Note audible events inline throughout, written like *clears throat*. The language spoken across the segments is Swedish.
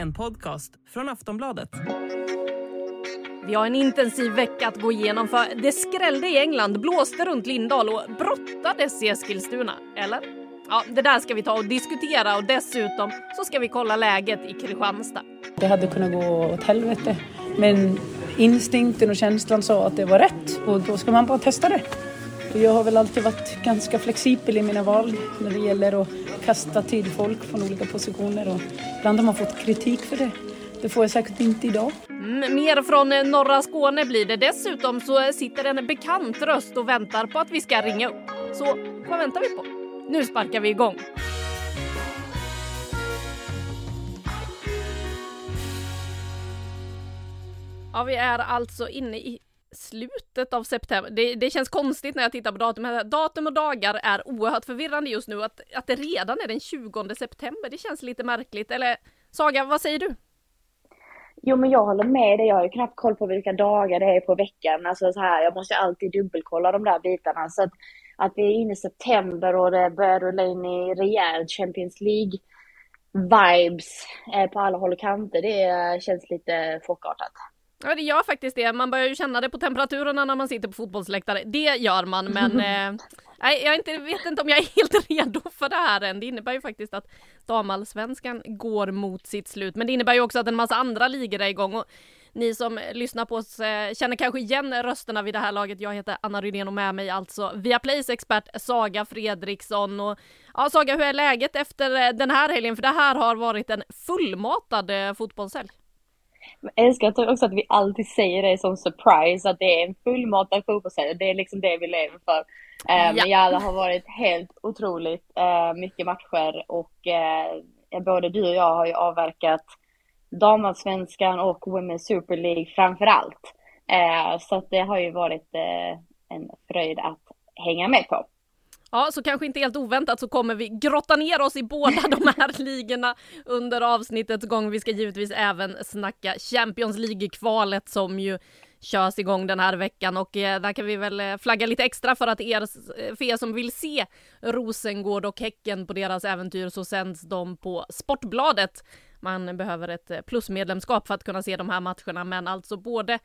En podcast från Aftonbladet. Vi har en intensiv vecka att gå igenom för det skrällde i England, blåste runt Lindal och brottades i Eskilstuna. Eller? Ja, det där ska vi ta och diskutera och dessutom så ska vi kolla läget i Kristianstad. Det hade kunnat gå åt helvete. Men instinkten och känslan sa att det var rätt och då ska man bara testa det. Jag har väl alltid varit ganska flexibel i mina val när det gäller att kasta till folk från olika positioner och ibland har man fått kritik för det. Det får jag säkert inte idag. Mm, mer från eh, norra Skåne blir det. Dessutom så eh, sitter en bekant röst och väntar på att vi ska ringa upp. Så vad väntar vi på? Nu sparkar vi igång. Ja, vi är alltså inne i slutet av september. Det, det, känns konstigt när jag tittar på datum. Datum och dagar är oerhört förvirrande just nu. Att, att det redan är den 20 september, det känns lite märkligt. Eller Saga, vad säger du? Jo, men jag håller med dig. Jag har ju knappt koll på vilka dagar det är på veckan. Alltså så här, jag måste alltid dubbelkolla de där bitarna. Så att, att vi är inne i september och det börjar rulla in i rejäl Champions League vibes eh, på alla håll och kanter. Det känns lite chockartat. Ja, det gör faktiskt det. Man börjar ju känna det på temperaturerna när man sitter på fotbollsläktare. Det gör man, men *laughs* eh, jag inte, vet inte om jag är helt *laughs* redo för det här än. Det innebär ju faktiskt att damallsvenskan går mot sitt slut, men det innebär ju också att en massa andra ligor är igång. Och ni som lyssnar på oss eh, känner kanske igen rösterna vid det här laget. Jag heter Anna Rydén och med mig alltså Viaplays expert Saga Fredriksson. Och, ja, Saga, hur är läget efter eh, den här helgen? För det här har varit en fullmatad eh, fotbollshelg. Jag älskar också att vi alltid säger det som surprise, att det är en fullmatad fotbollshelg. Det är liksom det vi lever för. Eh, men ja, det har varit helt otroligt eh, mycket matcher och eh, både du och jag har ju avverkat damallsvenskan och Women's Super League framför allt. Så att det har ju varit en fröjd att hänga med på. Ja, så kanske inte helt oväntat så kommer vi grotta ner oss i båda de här *laughs* ligorna under avsnittets gång. Vi ska givetvis även snacka Champions League-kvalet som ju körs igång den här veckan och eh, där kan vi väl eh, flagga lite extra för att er, eh, för er som vill se Rosengård och Häcken på deras äventyr så sänds de på Sportbladet. Man behöver ett plusmedlemskap för att kunna se de här matcherna, men alltså både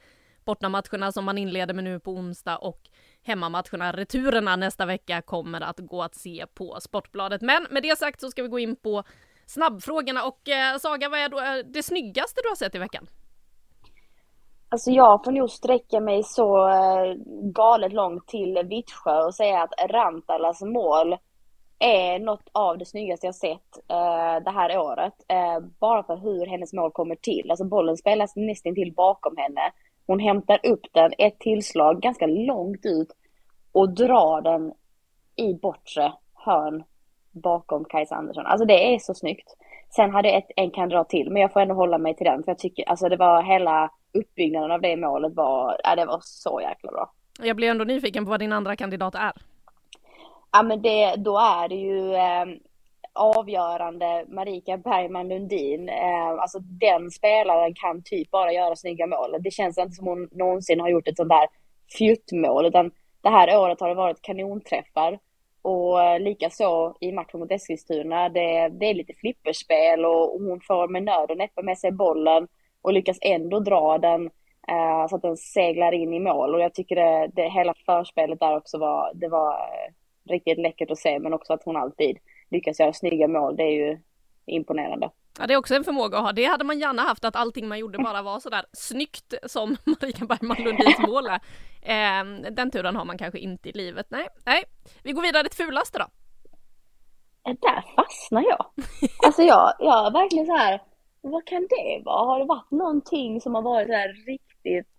bortamatcherna som man inleder med nu på onsdag och hemmamatcherna, returerna nästa vecka kommer att gå att se på Sportbladet. Men med det sagt så ska vi gå in på snabbfrågorna och eh, Saga, vad är då eh, det snyggaste du har sett i veckan? Alltså jag får nog sträcka mig så eh, galet långt till Vittsjö och säga att Rantalas mål är något av det snyggaste jag sett eh, det här året. Eh, bara för hur hennes mål kommer till. Alltså bollen spelas nästan till bakom henne. Hon hämtar upp den, ett tillslag ganska långt ut och drar den i bortre hörn bakom Kajsa Andersson. Alltså det är så snyggt. Sen hade ett, en kan dra till, men jag får ändå hålla mig till den för jag tycker, alltså det var hela uppbyggnaden av det målet var, ja, det var så jäkla bra. Jag blir ändå nyfiken på vad din andra kandidat är. Ja men det, då är det ju eh, avgörande Marika Bergman Lundin. Eh, alltså den spelaren kan typ bara göra snygga mål. Det känns inte som hon någonsin har gjort ett sånt där fjuttmål utan det här året har det varit kanonträffar. Och eh, likaså i matchen mot Eskilstuna, det, det är lite flipperspel och hon får med nöd och näppe med sig bollen och lyckas ändå dra den eh, så att den seglar in i mål. Och jag tycker det, det hela förspelet där också var, det var eh, riktigt läckert att se men också att hon alltid lyckas göra snygga mål, det är ju imponerande. Ja, det är också en förmåga att ha. Det hade man gärna haft, att allting man gjorde bara var sådär snyggt som *laughs* Marika Bergman Lundins mål är. Eh, den turen har man kanske inte i livet. Nej, nej. Vi går vidare till fulaste då. Där fastnar jag. Alltså jag, jag är verkligen så här, vad kan det vara? Har det varit någonting som har varit så här riktigt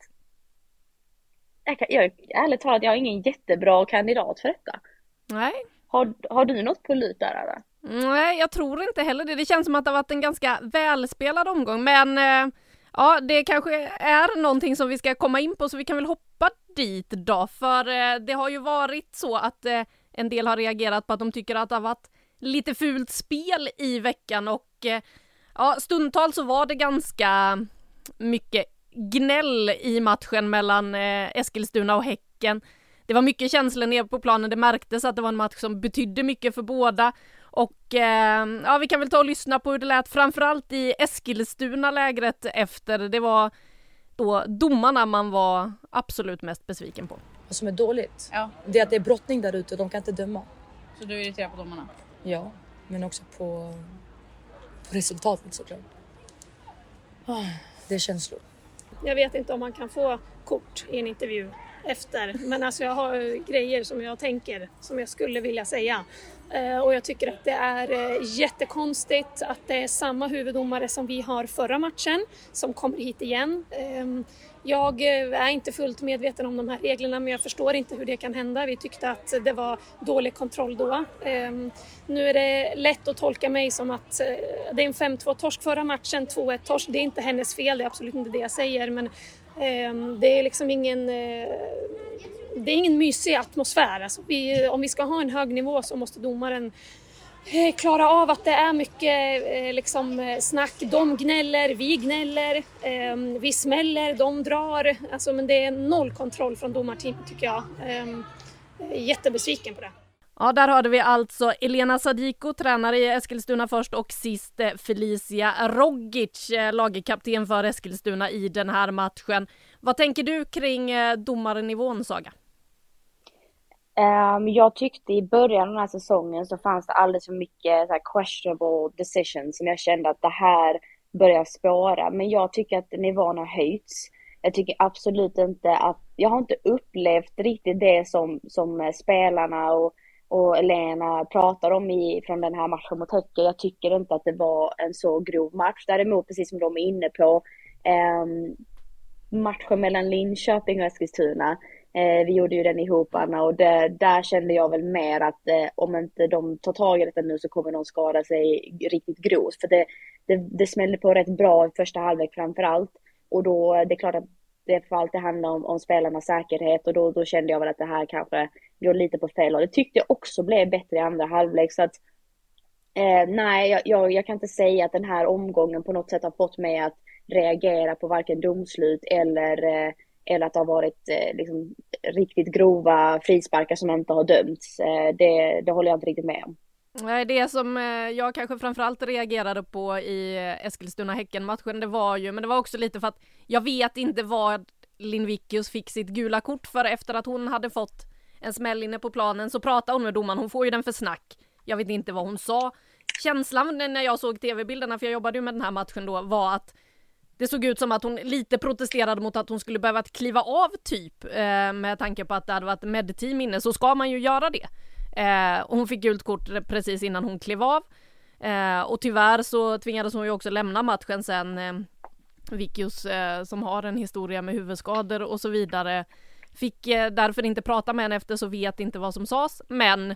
jag, kan, jag, ärligt talat, jag har ingen jättebra kandidat för detta. Nej. Har, har du något på lut där eller? Nej, jag tror inte heller det. Det känns som att det har varit en ganska välspelad omgång, men eh, ja, det kanske är någonting som vi ska komma in på, så vi kan väl hoppa dit då, för eh, det har ju varit så att eh, en del har reagerat på att de tycker att det har varit lite fult spel i veckan och eh, ja, stundtals så var det ganska mycket gnäll i matchen mellan eh, Eskilstuna och Häcken. Det var mycket känslor nere på planen, det märktes att det var en match som betydde mycket för båda. Och eh, ja, vi kan väl ta och lyssna på hur det lät framförallt i Eskilstuna-lägret efter. Det var då domarna man var absolut mest besviken på. Vad som är dåligt, Ja. det är att det är brottning där ute och de kan inte döma. Så du är irriterad på domarna? Ja, men också på, på resultatet såklart. Ah, Det är känslor. Jag vet inte om man kan få kort i en intervju efter, men alltså jag har grejer som jag tänker som jag skulle vilja säga. Eh, och jag tycker att det är eh, jättekonstigt att det är samma huvuddomare som vi har förra matchen som kommer hit igen. Ehm, jag eh, är inte fullt medveten om de här reglerna men jag förstår inte hur det kan hända. Vi tyckte att det var dålig kontroll då. Ehm, nu är det lätt att tolka mig som att det är en 5-2 torsk förra matchen, 2-1 torsk. Det är inte hennes fel, det är absolut inte det jag säger men Ehm, det är liksom ingen eh, det är ingen mysig atmosfär. Alltså vi, om vi ska ha en hög nivå så måste domaren eh, klara av att det är mycket eh, liksom, snack. De gnäller, vi gnäller, ehm, vi smäller, de drar. Alltså, men det är noll kontroll från domarteamet tycker jag. Ehm, jag är jättebesviken på det. Ja, där hörde vi alltså Elena Sadiko, tränare i Eskilstuna först och sist eh, Felicia Rogic, eh, lagkapten för Eskilstuna i den här matchen. Vad tänker du kring eh, domarnivån, Saga? Um, jag tyckte i början av den här säsongen så fanns det alldeles för mycket så här questionable decisions som jag kände att det här börjar spåra. Men jag tycker att nivån har höjts. Jag tycker absolut inte att, jag har inte upplevt riktigt det som, som spelarna och, och Elena pratar om i, från den här matchen mot Häcken. Jag tycker inte att det var en så grov match. Däremot, precis som de är inne på, eh, matchen mellan Linköping och Eskilstuna. Eh, vi gjorde ju den ihop Anna och det, där kände jag väl mer att eh, om inte de tar tag i detta nu så kommer de skada sig riktigt grovt. För det, det, det smällde på rätt bra i första halvlek framför allt. Och då, det är klart att det för allt det handlar om, om spelarnas säkerhet och då, då kände jag väl att det här kanske går lite på fel och Det tyckte jag också blev bättre i andra halvlek så att eh, nej, jag, jag, jag kan inte säga att den här omgången på något sätt har fått mig att reagera på varken domslut eller, eh, eller att det har varit eh, liksom, riktigt grova frisparkar som inte har dömts. Eh, det, det håller jag inte riktigt med om. Nej, Det som eh, jag kanske framförallt reagerade på i Eskilstuna-Häcken-matchen, det var ju, men det var också lite för att jag vet inte vad Lindvikius fick sitt gula kort för efter att hon hade fått en smäll inne på planen så pratade hon med domaren, hon får ju den för snack. Jag vet inte vad hon sa. Känslan när jag såg tv-bilderna, för jag jobbade ju med den här matchen då, var att det såg ut som att hon lite protesterade mot att hon skulle behöva kliva av typ eh, med tanke på att det hade varit medteam inne så ska man ju göra det. Eh, och hon fick gult kort precis innan hon klev av. Eh, och tyvärr så tvingades hon ju också lämna matchen sen. Eh, Vikius eh, som har en historia med huvudskador och så vidare fick eh, därför inte prata med henne efter så vet inte vad som sades. Men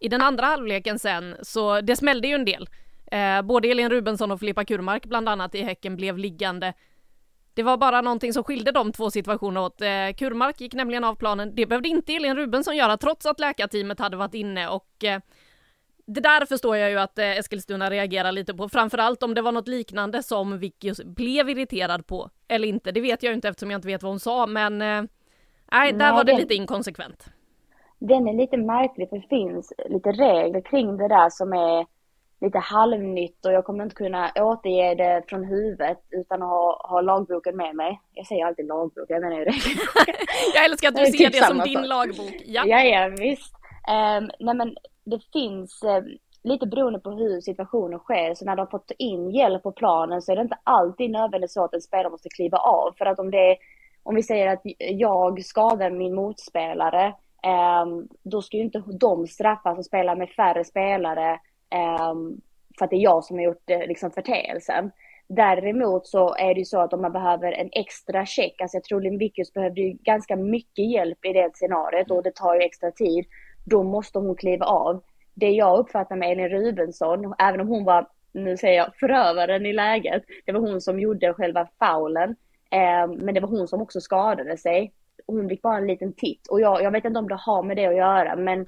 i den andra halvleken sen så det smällde ju en del. Eh, både Elin Rubensson och Filippa Kurmark bland annat i Häcken blev liggande. Det var bara någonting som skilde de två situationerna åt. Eh, Kurmark gick nämligen av planen. Det behövde inte Elin Rubensson göra trots att läkarteamet hade varit inne och eh, det där förstår jag ju att eh, Eskilstuna reagerar lite på, framförallt om det var något liknande som Vicky blev irriterad på eller inte. Det vet jag ju inte eftersom jag inte vet vad hon sa, men nej, där Nej, var det det- lite inkonsekvent. Den är lite märklig för det finns lite regler kring det där som är lite halvnytt och jag kommer inte kunna återge det från huvudet utan att ha, ha lagboken med mig. Jag säger alltid lagbok, jag menar ju regler. *laughs* Jag älskar att Det du ser typ det som din lagbok. Ja. Ja, ja visst. Um, nej men det finns eh, lite beroende på hur situationen sker. Så när de har fått in hjälp på planen så är det inte alltid nödvändigt så att en spelare måste kliva av. För att om det är, om vi säger att jag skadar min motspelare, ehm, då ska ju inte de straffas och spela med färre spelare Ehm, för att det är jag som har gjort eh, liksom, förteelsen. Däremot så är det ju så att om man behöver en extra check, alltså jag tror Limbicus behövde ju ganska mycket hjälp i det scenariot och det tar ju extra tid. Då måste hon kliva av. Det jag uppfattar med Elin Rubensson, även om hon var, nu säger jag förövaren i läget, det var hon som gjorde själva faulen. Eh, men det var hon som också skadade sig. Hon fick bara en liten titt och jag, jag vet inte om det har med det att göra men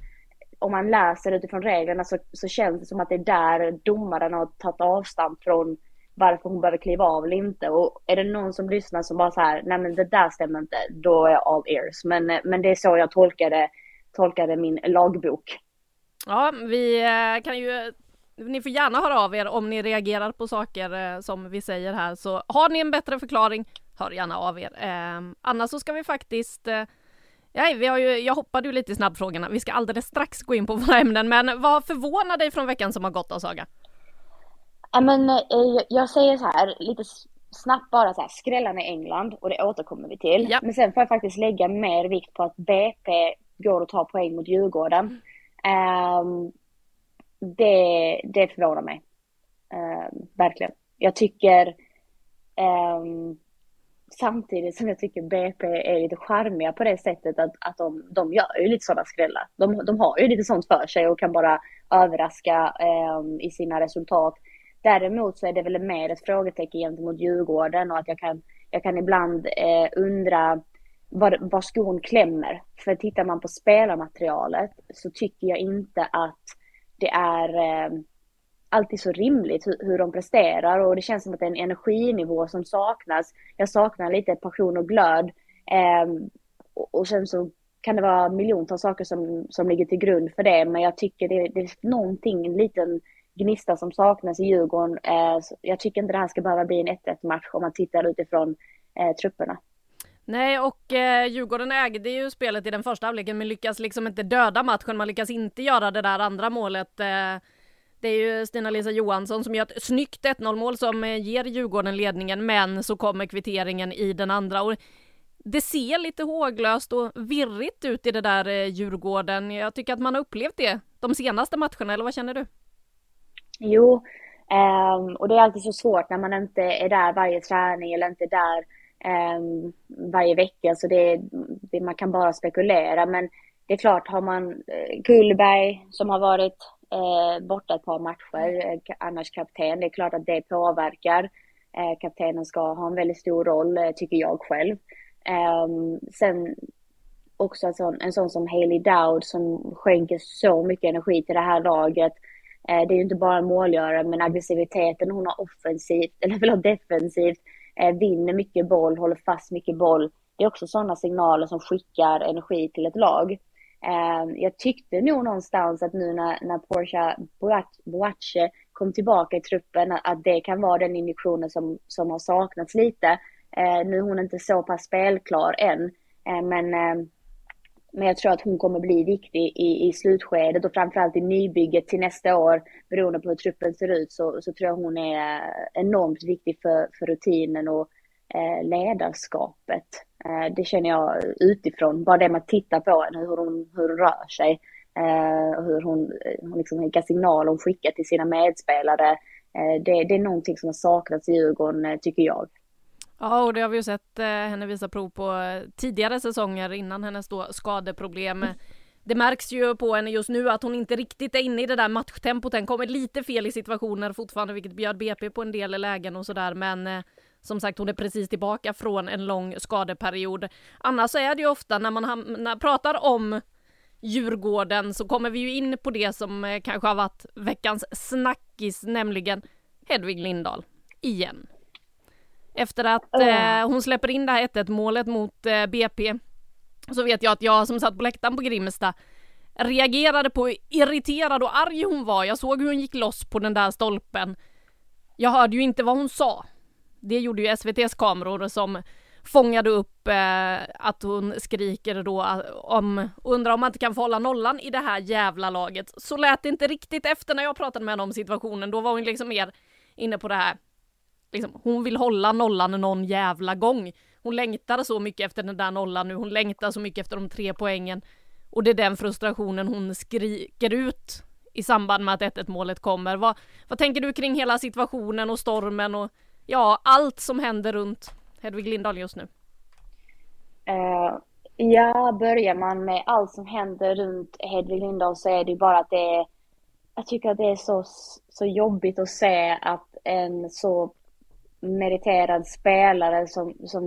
om man läser utifrån reglerna så, så känns det som att det är där domaren har tagit avstamp från varför hon behöver kliva av eller inte. Och är det någon som lyssnar som bara så här, nej men det där stämmer inte, då är jag all ears. Men, men det är så jag tolkade, tolkade min lagbok. Ja, vi eh, kan ju ni får gärna höra av er om ni reagerar på saker eh, som vi säger här. Så har ni en bättre förklaring, hör gärna av er. Eh, annars så ska vi faktiskt eh, Ja, vi har ju, jag hoppade ju lite i snabbfrågorna. Vi ska alldeles strax gå in på våra ämnen, men vad förvånar dig från veckan som har gått av Saga? Ja, men eh, jag säger så här, lite snabbt bara så här, skrällarna i England och det återkommer vi till. Ja. Men sen får jag faktiskt lägga mer vikt på att BP går och tar poäng mot Djurgården. Mm. Um, det, det förvånar mig. Um, verkligen. Jag tycker um, samtidigt som jag tycker BP är lite charmiga på det sättet att, att de, de gör ju lite sådana skrällar. De, de har ju lite sånt för sig och kan bara överraska eh, i sina resultat. Däremot så är det väl mer ett frågetecken gentemot Djurgården och att jag kan, jag kan ibland eh, undra var, var skon klämmer. För tittar man på spelarmaterialet så tycker jag inte att det är eh, alltid så rimligt hur, hur de presterar och det känns som att det är en energinivå som saknas. Jag saknar lite passion och glöd. Eh, och, och sen så kan det vara miljontals saker som, som ligger till grund för det, men jag tycker det, det är någonting, en liten gnista som saknas i Djurgården. Eh, jag tycker inte det här ska behöva bli en 1-1 match om man tittar utifrån eh, trupperna. Nej, och eh, Djurgården ägde ju spelet i den första halvleken men lyckas liksom inte döda matchen. Man lyckas inte göra det där andra målet. Eh, det är ju Stina-Lisa Johansson som gör ett snyggt 1-0 mål som eh, ger Djurgården ledningen, men så kommer kvitteringen i den andra. Och det ser lite håglöst och virrigt ut i det där eh, Djurgården. Jag tycker att man har upplevt det de senaste matcherna, eller vad känner du? Jo, um, och det är alltid så svårt när man inte är där varje träning eller inte där um, varje vecka. Så det, det, man kan bara spekulera. Men det är klart, har man eh, Kullberg Gullberg som har varit uh, borta ett par matcher, uh, annars kapten, det är klart att det påverkar. Uh, kaptenen ska ha en väldigt stor roll, tycker jag själv. Um, sen också en sån, en sån som Haley Dowd som skänker så mycket energi till det här laget. Eh, det är ju inte bara målgörare, men aggressiviteten hon har offensivt, *laughs* eller väl defensivt, eh, vinner mycket boll, håller fast mycket boll. Det är också sådana signaler som skickar energi till ett lag. Eh, jag tyckte nog någonstans att nu när, när Porsche Boache kom tillbaka i truppen, att det kan vara den injektionen som, som har saknats lite. Ehm, nu är hon inte så pass spelklar än, ehm, men ehm, men jag tror att hon kommer bli viktig i, i slutskedet och framförallt i nybygget till nästa år. Beroende på hur truppen ser ut så, så tror jag hon är enormt viktig för, för rutinen och eh, ledarskapet. Eh, det känner jag utifrån. Bara det man tittar på henne, hur hon, hur hon rör sig. Eh, hur hon, hon liksom, vilka signaler hon skickar till sina medspelare. Eh, det, det är någonting som har saknats i Djurgården, eh, tycker jag. Ja, och det har vi ju sett eh, henne visa prov på eh, tidigare säsonger innan hennes då skadeproblem. Det märks ju på henne just nu att hon inte riktigt är inne i det där matchtempot. Den kommer lite fel i situationer fortfarande, vilket bjöd BP på en del lägen och sådär. Men eh, som sagt, hon är precis tillbaka från en lång skadeperiod. Annars är det ju ofta när man hamnar, pratar om Djurgården så kommer vi ju in på det som eh, kanske har varit veckans snackis, nämligen Hedvig Lindahl. Igen. Efter att eh, hon släpper in det här 1-1 målet mot eh, BP så vet jag att jag som satt på läktaren på Grimsta reagerade på hur irriterad och arg hon var. Jag såg hur hon gick loss på den där stolpen. Jag hörde ju inte vad hon sa. Det gjorde ju SVTs kameror som fångade upp eh, att hon skriker då eh, om, undrar om man inte kan få hålla nollan i det här jävla laget. Så lät det inte riktigt efter när jag pratade med henne om situationen. Då var hon liksom mer inne på det här liksom, hon vill hålla nollan någon jävla gång. Hon längtar så mycket efter den där nollan nu, hon längtar så mycket efter de tre poängen. Och det är den frustrationen hon skriker ut i samband med att 1-1 målet kommer. Vad, vad tänker du kring hela situationen och stormen och ja, allt som händer runt Hedvig Lindahl just nu? Uh, ja, börjar man med allt som händer runt Hedvig Lindahl så är det ju bara att det är jag tycker att det är så, så jobbigt att se att en så meriterad spelare som, som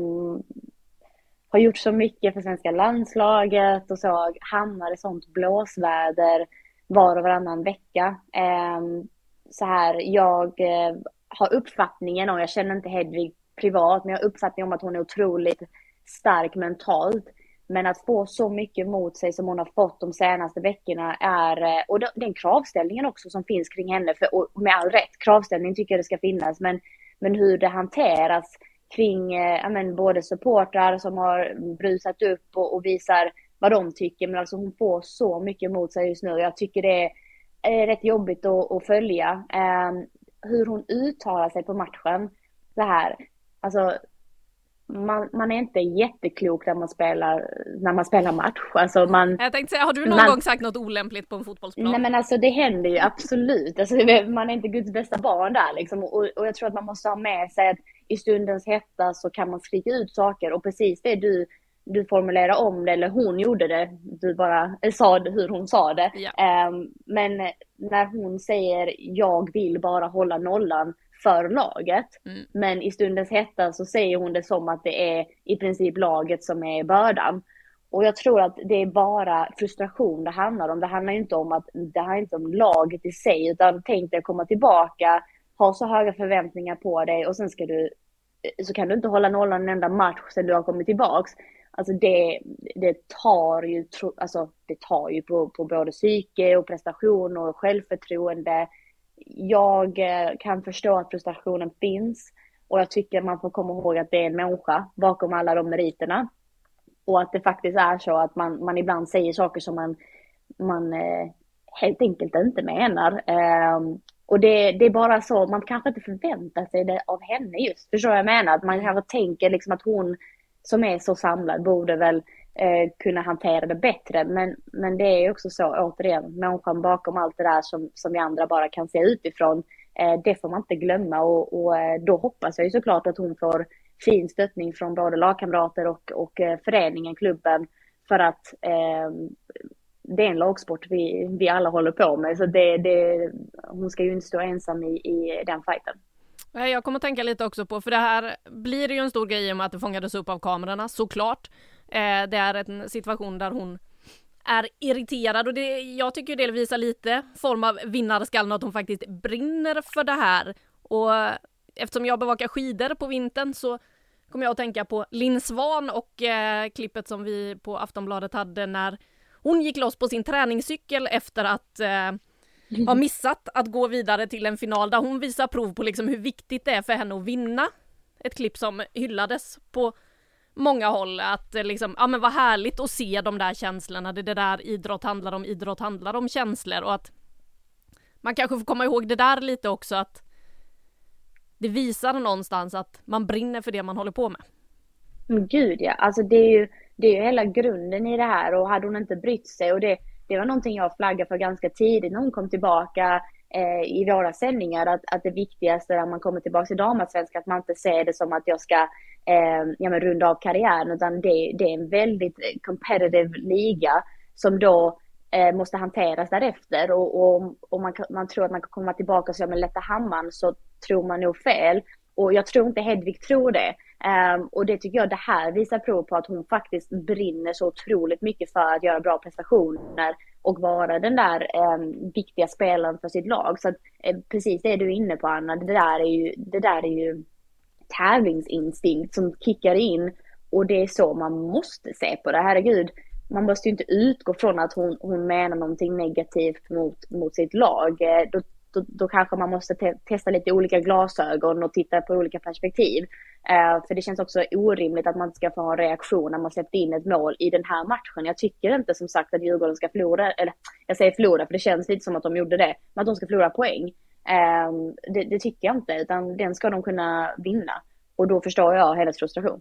har gjort så mycket för svenska landslaget och så hamnar i sånt blåsväder var och varannan vecka. Ehm, så här, jag eh, har uppfattningen, om, jag känner inte Hedvig privat, men jag har uppfattningen om att hon är otroligt stark mentalt. Men att få så mycket mot sig som hon har fått de senaste veckorna är, eh, och den kravställningen också som finns kring henne, för, och med all rätt, kravställning tycker jag det ska finnas, men, men hur det hanteras kring eh, men, både supportrar som har brusat upp och, och, visar vad de tycker, men alltså hon får så mycket mot sig just nu. Jag tycker det är eh, rätt jobbigt att, att följa. Eh, hur hon uttalar sig på matchen, så här, alltså man, man, är inte jätteklok när man spelar, när man spelar match. Alltså man, jag tänkte säga, har du någon man, gång sagt något olämpligt på en fotbollsplan? Nej men alltså det händer ju absolut. Alltså, man är inte Guds bästa barn där liksom. Och, och, jag tror att man måste ha med sig att i stundens hetta så kan man skrika ut saker och precis det du du formulerar om det eller hon gjorde det. Du bara sa hur hon sa det. Ja. Um, men när hon säger jag vill bara hålla nollan för laget. Mm. Men i stundens hetta så säger hon det som att det är i princip laget som är bördan. Och jag tror att det är bara frustration det handlar om. Det handlar inte om att det handlar inte om laget i sig, utan tänk dig att komma tillbaka, ha så höga förväntningar på dig och sen ska du, så kan du inte hålla nollan en enda match sen du har kommit tillbaks. Alltså det, det tar ju, alltså det tar ju på, på både psyke och prestation och självförtroende jag eh, kan förstå att frustrationen finns och jag tycker man får komma ihåg att det är en människa bakom alla de meriterna. Och att det faktiskt är så att man, man ibland säger saker som man, man eh, helt enkelt inte menar. Ehm, och det, det är bara så, man kanske inte förväntar sig det av henne just. Förstår du vad jag menar? Att man kanske tänker liksom att hon som är så samlad borde väl eh, kunna hantera det bättre. Men, men det är också så, återigen, människan bakom allt det där som, som vi andra bara kan se utifrån. Eh, det får man inte glömma och, och eh, då hoppas jag ju såklart att hon får fin stöttning från både lagkamrater och, och eh, föreningen, klubben, för att eh, det är en lagsport vi, vi alla håller på med. Så det, det, hon ska ju inte stå ensam i, i den fighten. Eh, jag kommer att tänka lite också på, för det här blir ju en stor grej i och med att det fångades upp av kamerorna, såklart. Eh, det är en situation där hon är irriterad och det, jag tycker det visar lite form av vinnarskallen att hon faktiskt brinner för det här. Och eftersom jag bevakar skidor på vintern så kommer jag att tänka på Linn Svan och eh, klippet som vi på Aftonbladet hade när hon gick loss på sin träningscykel efter att eh, har missat att gå vidare till en final där hon visar prov på liksom hur viktigt det är för henne att vinna. Ett klipp som hyllades på många håll att eh, liksom, ja men vad härligt att se de där känslorna, det är det där idrott handlar om, idrott handlar om känslor och att man kanske får komma ihåg det där lite också att det visar någonstans att man brinner för det man håller på med. Men gud ja, alltså det är ju, det är ju hela grunden i det här och hade hon inte brytt sig och det, det var någonting jag flaggade för ganska tidigt när hon kom tillbaka eh, i våra sändningar att, att det viktigaste när man kommer tillbaka till damallsvenskan att man inte ser det som att jag ska eh, ja, men runda av karriären utan det, det är en väldigt competitive liga som då eh, måste hanteras därefter och, och, och man, man tror att man kan komma tillbaka och säga lätta hammaren så tror man nog fel. Och jag tror inte Hedvig tror det. Um, och det tycker jag det här visar prov på att hon faktiskt brinner så otroligt mycket för att göra bra prestationer och vara den där um, viktiga spelaren för sitt lag. Så att, uh, precis det du är inne på Anna, det där är ju, det där är ju tävlingsinstinkt som kickar in och det är så man måste se på det. Herregud, man måste ju inte utgå från att hon, hon menar någonting negativt mot, mot sitt lag. Eh, då, då, då kanske man måste te testa lite olika glasögon och titta på olika perspektiv. Eh, för det känns också orimligt att man inte ska få en reaktion när man släppt in ett mål i den här matchen. Jag tycker inte som sagt att Djurgården ska förlora, eller jag säger förlora för det känns lite som att de gjorde det, men att de ska förlora poäng. Eh, det, det, tycker jag inte, utan den ska de kunna vinna. Och då förstår jag hennes frustration.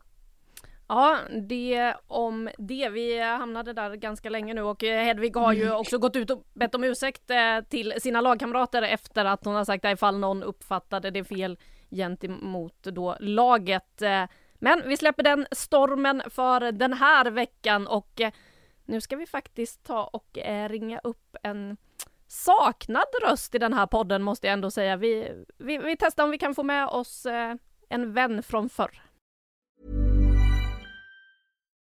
Ja, det om det. Vi hamnade där ganska länge nu och Hedvig har ju också gått ut och bett om ursäkt eh, till sina lagkamrater efter att hon har sagt att ifall någon uppfattade det fel gentemot då laget. Men vi släpper den stormen för den här veckan och nu ska vi faktiskt ta och ringa upp en saknad röst i den här podden måste jag ändå säga. Vi, vi, vi testar om vi kan få med oss en vän från förr.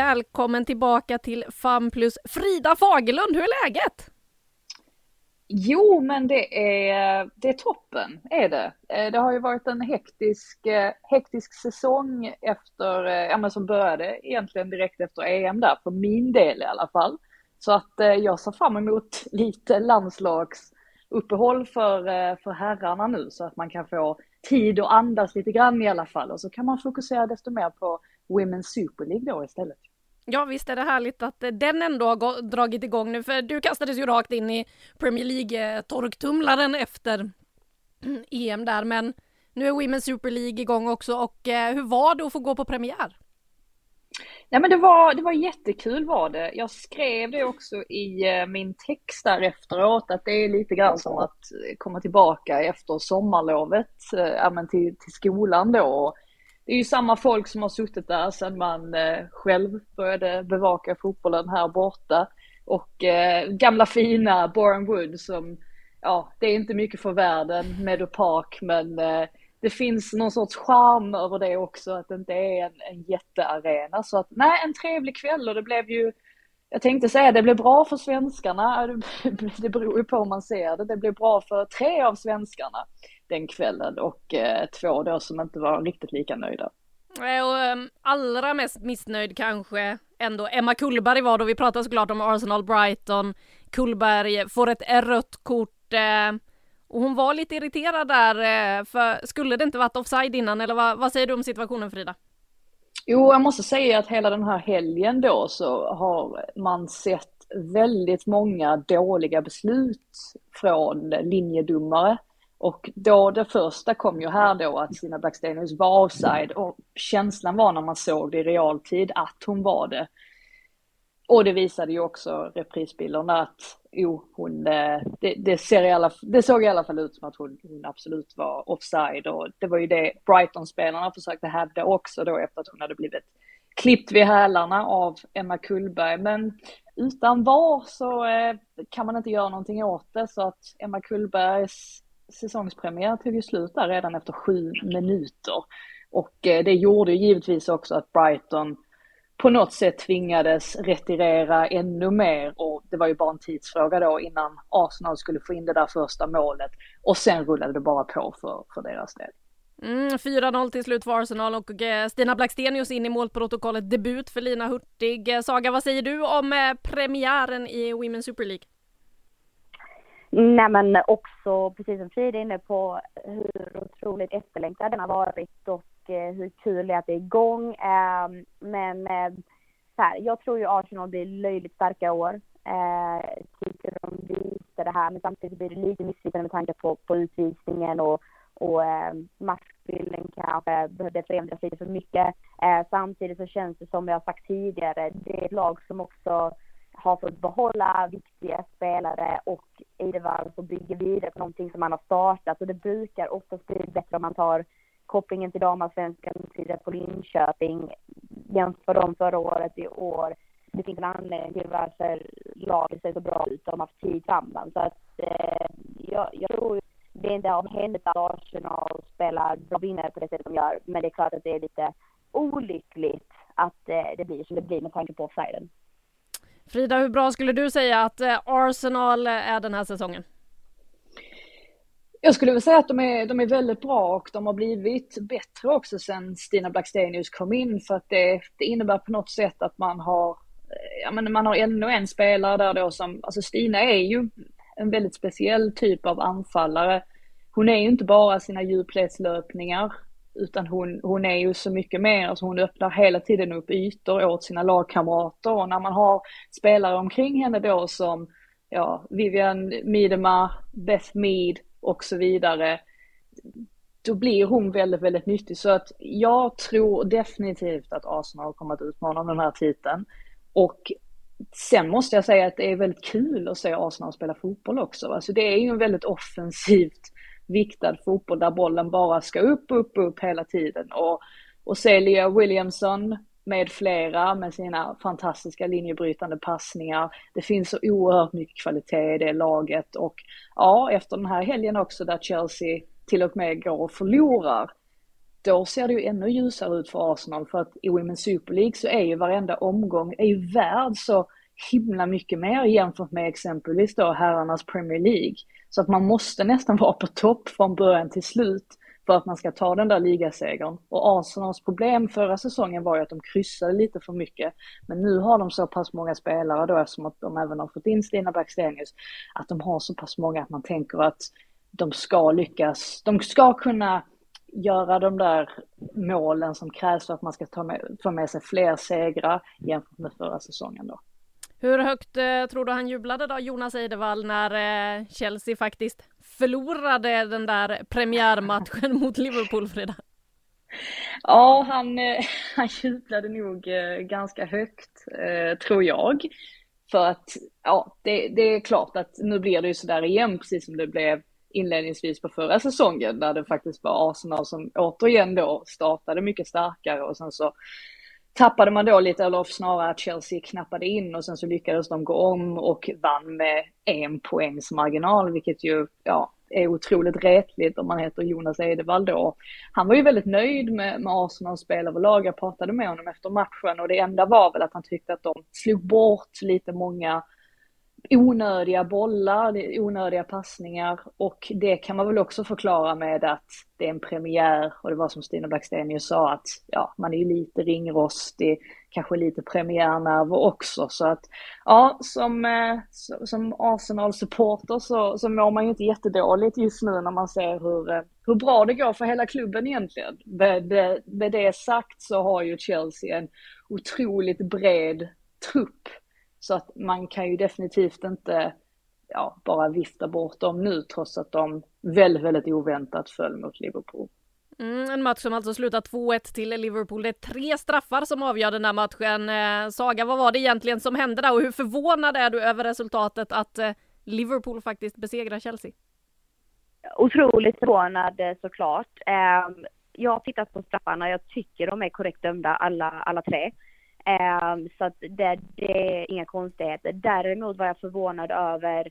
Välkommen tillbaka till FAM plus Frida Fagerlund, hur är läget? Jo, men det är, det är toppen, är det. Eh, det har ju varit en hektisk, eh, hektisk säsong efter, eh, ja men som började egentligen direkt efter EM där, för min del i alla fall. Så att jag ser fram emot *laughs* lite landslagsuppehåll för, för herrarna nu så att man kan få tid att andas lite grann i alla fall och så kan man fokusera desto mer på Women's Super League då istället. Ja visst är det härligt att eh, den ändå har dragit igång nu för du kastades ju rakt in i Premier League-torktumlaren efter *clears throat* EM där men nu är Women's Super League igång också och eh, hur var det att få gå på premiär? Nej men det var, det var jättekul var det. Jag skrev det också i eh, min text där efteråt att det är lite grann som att komma tillbaka efter sommarlovet äh, till, till skolan då det är ju samma folk som har suttit där sedan man eh, själv började bevaka fotbollen här borta. Och eh, gamla fina Boreham Wood som, ja, det är inte mycket för världen, Meadow Park, men eh, det finns någon sorts charm över det också, att det inte är en, en jättearena. Så att, nej, en trevlig kväll och det blev ju, jag tänkte säga det blev bra för svenskarna, det beror ju på hur man ser det, det blev bra för tre av svenskarna den kvällen och eh, två då som inte var riktigt lika nöjda. Eh, och um, allra mest missnöjd kanske ändå Emma Kullberg var då. Vi pratade såklart om Arsenal Brighton. Kullberg får ett rött kort eh, och hon var lite irriterad där. Eh, för skulle det inte varit offside innan eller vad, vad säger du om situationen Frida? Jo, jag måste säga att hela den här helgen då så har man sett väldigt många dåliga beslut från linjedomare. Och då det första kom ju här då att Stina Blackstenius var offside och känslan var när man såg det i realtid att hon var det. Och det visade ju också reprisbilderna att jo, hon, eh, det, det, ser i alla, det såg i alla fall ut som att hon, hon absolut var offside och det var ju det Brighton-spelarna försökte hävda också då efter att hon hade blivit klippt vid hälarna av Emma Kullberg. Men utan VAR så eh, kan man inte göra någonting åt det så att Emma Kullbergs säsongspremiär tog ju slut där redan efter sju minuter. Och eh, det gjorde ju givetvis också att Brighton på något sätt tvingades retirera ännu mer och det var ju bara en tidsfråga då innan Arsenal skulle få in det där första målet och sen rullade det bara på för, för deras del. Mm, 4-0 till slut för Arsenal och eh, Stina Blackstenius in i målprotokollet. Debut för Lina Hurtig. Eh, Saga, vad säger du om premiären i Women's Super League? Nej men också, precis som Frida är inne på, hur otroligt efterlängtad den har varit och eh, Eh, hur kul det är att det är igång. Eh, men eh, så här, jag tror ju Arsenal blir löjligt starka i år. Eh, tycker de visar det här, men samtidigt blir det lite misslyckande med tanke på, på utvisningen och, och eh, matchbilden kanske behövde förändras lite för mycket. Eh, samtidigt så känns det som jag sagt tidigare, det är ett lag som också har fått behålla viktiga spelare och Eidevall får bygga bygger vidare på någonting som man har startat och det brukar oftast bli bättre om man tar kopplingen till damallsvenskan till på Linköping jämför dem förra året i år. Det finns en anledning till varför laget ser så bra ut. De har haft tid framåt. Så att eh, jag, jag tror det är inte av händet att Arsenal spelar bra vinnare på det sättet de gör. Men det är klart att det är lite olyckligt att eh, det blir som det blir med tanke på offsiden. Frida, hur bra skulle du säga att eh, Arsenal är den här säsongen? Jag skulle vilja säga att de är, de är väldigt bra och de har blivit bättre också sen Stina Blackstenius kom in för att det, det innebär på något sätt att man har, eh, ja men man har ännu en spelare där då som, alltså Stina är ju en väldigt speciell typ av anfallare. Hon är ju inte bara sina djupledslöpningar utan hon, hon är ju så mycket mer, alltså hon öppnar hela tiden upp ytor åt sina lagkamrater och när man har spelare omkring henne då som ja, Vivian Miedema, Beth Mead och så vidare, då blir hon väldigt, väldigt nyttig. Så att jag tror definitivt att Arsenal kommer att utmana den här titeln. Och sen måste jag säga att det är väldigt kul att se Arsenal spela fotboll också. Alltså det är ju en väldigt offensivt viktad fotboll där bollen bara ska upp, upp, upp hela tiden. Och, och Celia Williamson med flera med sina fantastiska linjebrytande passningar. Det finns så oerhört mycket kvalitet i det laget och ja, efter den här helgen också där Chelsea till och med går och förlorar, då ser det ju ännu ljusare ut för Arsenal för att i Women's Super League så är ju varenda omgång är ju värd så himla mycket mer jämfört med exempelvis då herrarnas Premier League. Så att man måste nästan vara på topp från början till slut för att man ska ta den där ligasegern. Och Arsenals problem förra säsongen var ju att de kryssade lite för mycket. Men nu har de så pass många spelare då eftersom att de även har fått in Stina Blackstenius, att de har så pass många att man tänker att de ska lyckas, de ska kunna göra de där målen som krävs för att man ska ta med, få med sig fler segrar jämfört med förra säsongen då. Hur högt eh, tror du han jublade då, Jonas Eidevall, när eh, Chelsea faktiskt förlorade den där premiärmatchen mot Liverpool, Frida? Ja, han, eh, *laughs* han jublade nog eh, ganska högt, eh, tror jag. För att, ja, det, det är klart att nu blir det ju sådär igen, precis som det blev inledningsvis på förra säsongen, där det faktiskt var Arsenal som återigen då startade mycket starkare och sen så tappade man då lite, eller snarare att Chelsea knappade in och sen så lyckades de gå om och vann med en poängs marginal, vilket ju, ja, är otroligt retligt om man heter Jonas Edevall då. Han var ju väldigt nöjd med, med Arsenals spel överlag. Jag pratade med honom efter matchen och det enda var väl att han tyckte att de slog bort lite många onödiga bollar, onödiga passningar. Och det kan man väl också förklara med att det är en premiär. Och det var som Stina Blackstenius sa att ja, man är ju lite ringrostig, kanske lite premiärnerver också. Så att ja, som, eh, som Arsenal-supporter så, så mår man ju inte jättedåligt just nu när man ser hur, eh, hur bra det går för hela klubben egentligen. Med, med det sagt så har ju Chelsea en otroligt bred trupp så att man kan ju definitivt inte ja, bara vifta bort dem nu trots att de väldigt, väldigt oväntat föll mot Liverpool. Mm, en match som alltså slutar 2-1 till Liverpool. Det är tre straffar som avgör den här matchen. Eh, Saga, vad var det egentligen som hände där och hur förvånad är du över resultatet att eh, Liverpool faktiskt besegrar Chelsea? Otroligt förvånad eh, såklart. Eh, jag har tittat på straffarna. Jag tycker de är korrekt dömda alla, alla tre. Um, så att det, det är inga konstigheter. Däremot var jag förvånad över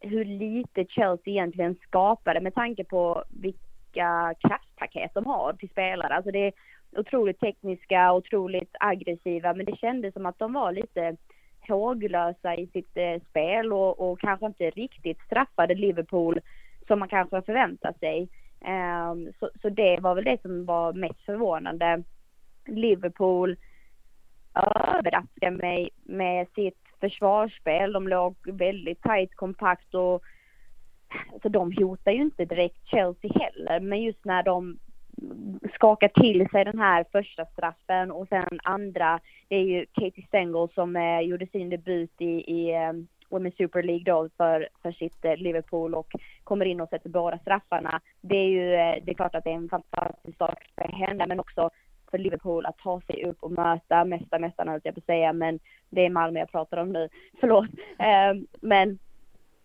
hur lite Chelsea egentligen skapade med tanke på vilka kraftpaket de har till spelare. Alltså det är otroligt tekniska, otroligt aggressiva, men det kändes som att de var lite håglösa i sitt eh, spel och, och, kanske inte riktigt straffade Liverpool som man kanske förväntar sig. Um, så, så det var väl det som var mest förvånande. Liverpool överraskade mig med sitt försvarsspel. De låg väldigt tajt, kompakt och alltså de hotar ju inte direkt Chelsea heller, men just när de skakar till sig den här första straffen och sen andra, det är ju Katie Stengel som eh, gjorde sin debut i, i eh, Women's Super League då för, för sitt eh, Liverpool och kommer in och sätter båda straffarna. Det är ju, eh, det är klart att det är en fantastisk sak för henne, men också för Liverpool att ta sig upp och möta mästarmästarna höll jag på att säga, men det är Malmö jag pratar om nu, *laughs* förlåt. Eh, men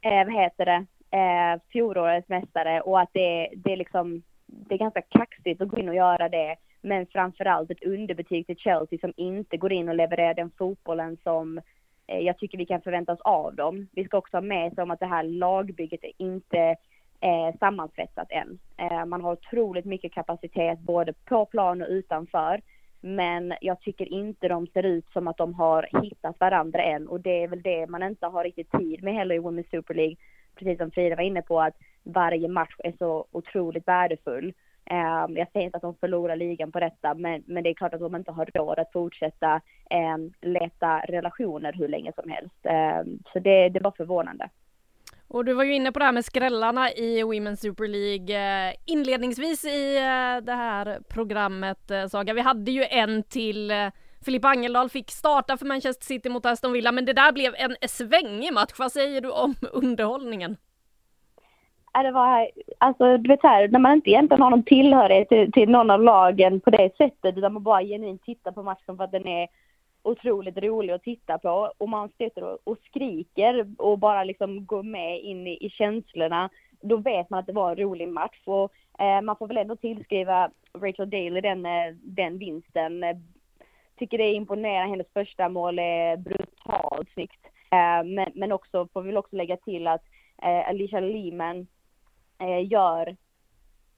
eh, vad heter det, eh, fjolårets mästare och att det, det är liksom, det är ganska kaxigt att gå in och göra det, men framförallt ett underbetyg till Chelsea som inte går in och levererar den fotbollen som eh, jag tycker vi kan förvänta oss av dem. Vi ska också ha med sig om att det här lagbygget är inte eh, sammansvetsat än. Eh, man har otroligt mycket kapacitet både på plan och utanför. Men jag tycker inte de ser ut som att de har hittat varandra än och det är väl det man inte har riktigt tid med heller i Women's Super League. precis som Frida var inne på, att varje match är så otroligt värdefull. Um, jag säger inte att de förlorar ligan på detta, men, men det är klart att de inte har råd att fortsätta um, leta relationer hur länge som helst. Um, så det, det var förvånande. Och du var ju inne på det här med skrällarna i Women's Super League eh, inledningsvis i eh, det här programmet eh, Saga. Vi hade ju en till Filippa Angeldal fick starta för Manchester City mot Aston Villa, men det där blev en svängig match. Vad säger du om *laughs* underhållningen? det var, alltså du vet här, när man inte egentligen har någon tillhörighet till, till någon av lagen på det sättet, utan man bara genuint tittar på matchen för att den är otroligt rolig att titta på och man sitter och, och skriker och bara liksom går med in i, i känslorna, då vet man att det var en rolig match och eh, man får väl ändå tillskriva Rachel Daly den, eh, den vinsten. Eh, tycker det är imponerande, hennes första mål är brutalt snyggt. Eh, men, men också, får vi väl också lägga till att eh, Alicia Lehman eh, gör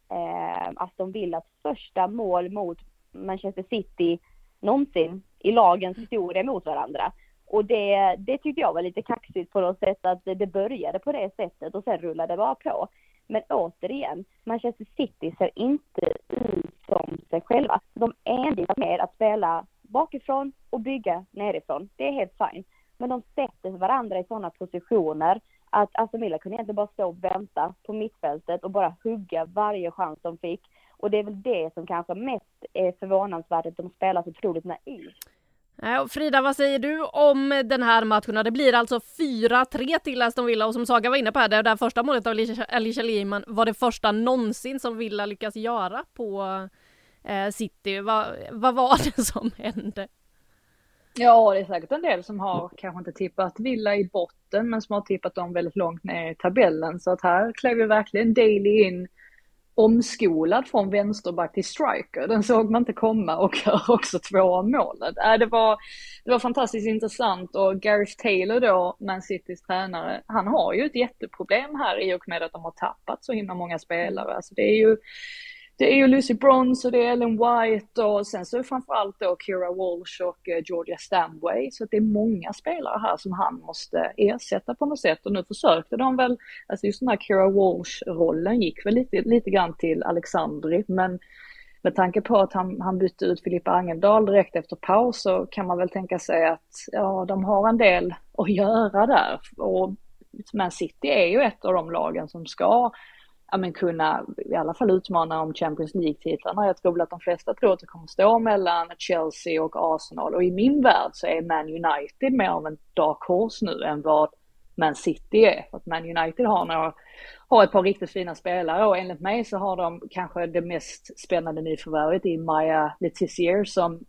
eh, Aston Villas första mål mot Manchester City någonsin i lagens historia mot varandra. Och det, det tyckte jag var lite kaxigt på något sätt att det började på det sättet och sen rullade det bara på. Men återigen, Manchester City ser inte ut som sig själva. De envisas med att spela bakifrån och bygga nerifrån. Det är helt fint. Men de sätter varandra i sådana positioner att Aston Villa kunde egentligen bara stå och vänta på mittfältet och bara hugga varje chans de fick. Och det är väl det som kanske mest är förvånansvärt, att de spelar så otroligt naivt. Eh, Frida, vad säger du om den här matchen? Det blir alltså 4-3 till Aston Villa och som Saga var inne på här, det där första målet av Alicia Lehmann var det första någonsin som Villa lyckas göra på eh, City. Va, vad var det *laughs* som hände? Ja, det är säkert en del som har kanske inte tippat Villa i botten, men som har tippat dem väldigt långt ner i tabellen. Så att här klev ju verkligen Daley in omskolad från vänsterback till striker. Den såg man inte komma och gör *laughs* också två av målet. Äh, det, var, det var fantastiskt intressant och Gareth Taylor då, Man Citys tränare, han har ju ett jätteproblem här i och med att de har tappat så himla många spelare. Alltså det är ju det är ju Lucy Bronze och det är Ellen White och sen så är det framförallt då Kira Walsh och eh, Georgia Stanway. Så det är många spelare här som han måste ersätta på något sätt och nu försökte de väl, alltså just den här Kira Walsh-rollen gick väl lite, lite grann till Alexandri men med tanke på att han, han bytte ut Filippa Angeldal direkt efter paus så kan man väl tänka sig att ja, de har en del att göra där. Och Man City är ju ett av de lagen som ska ja, men kunna i alla fall utmana om Champions League-titlarna. Jag tror väl att de flesta tror att det kommer stå mellan Chelsea och Arsenal och i min värld så är Man United mer av en dark horse nu än vad Man City är. För att Man United har, några, har ett par riktigt fina spelare och enligt mig så har de kanske det mest spännande nyförvärvet i Maya Letizier som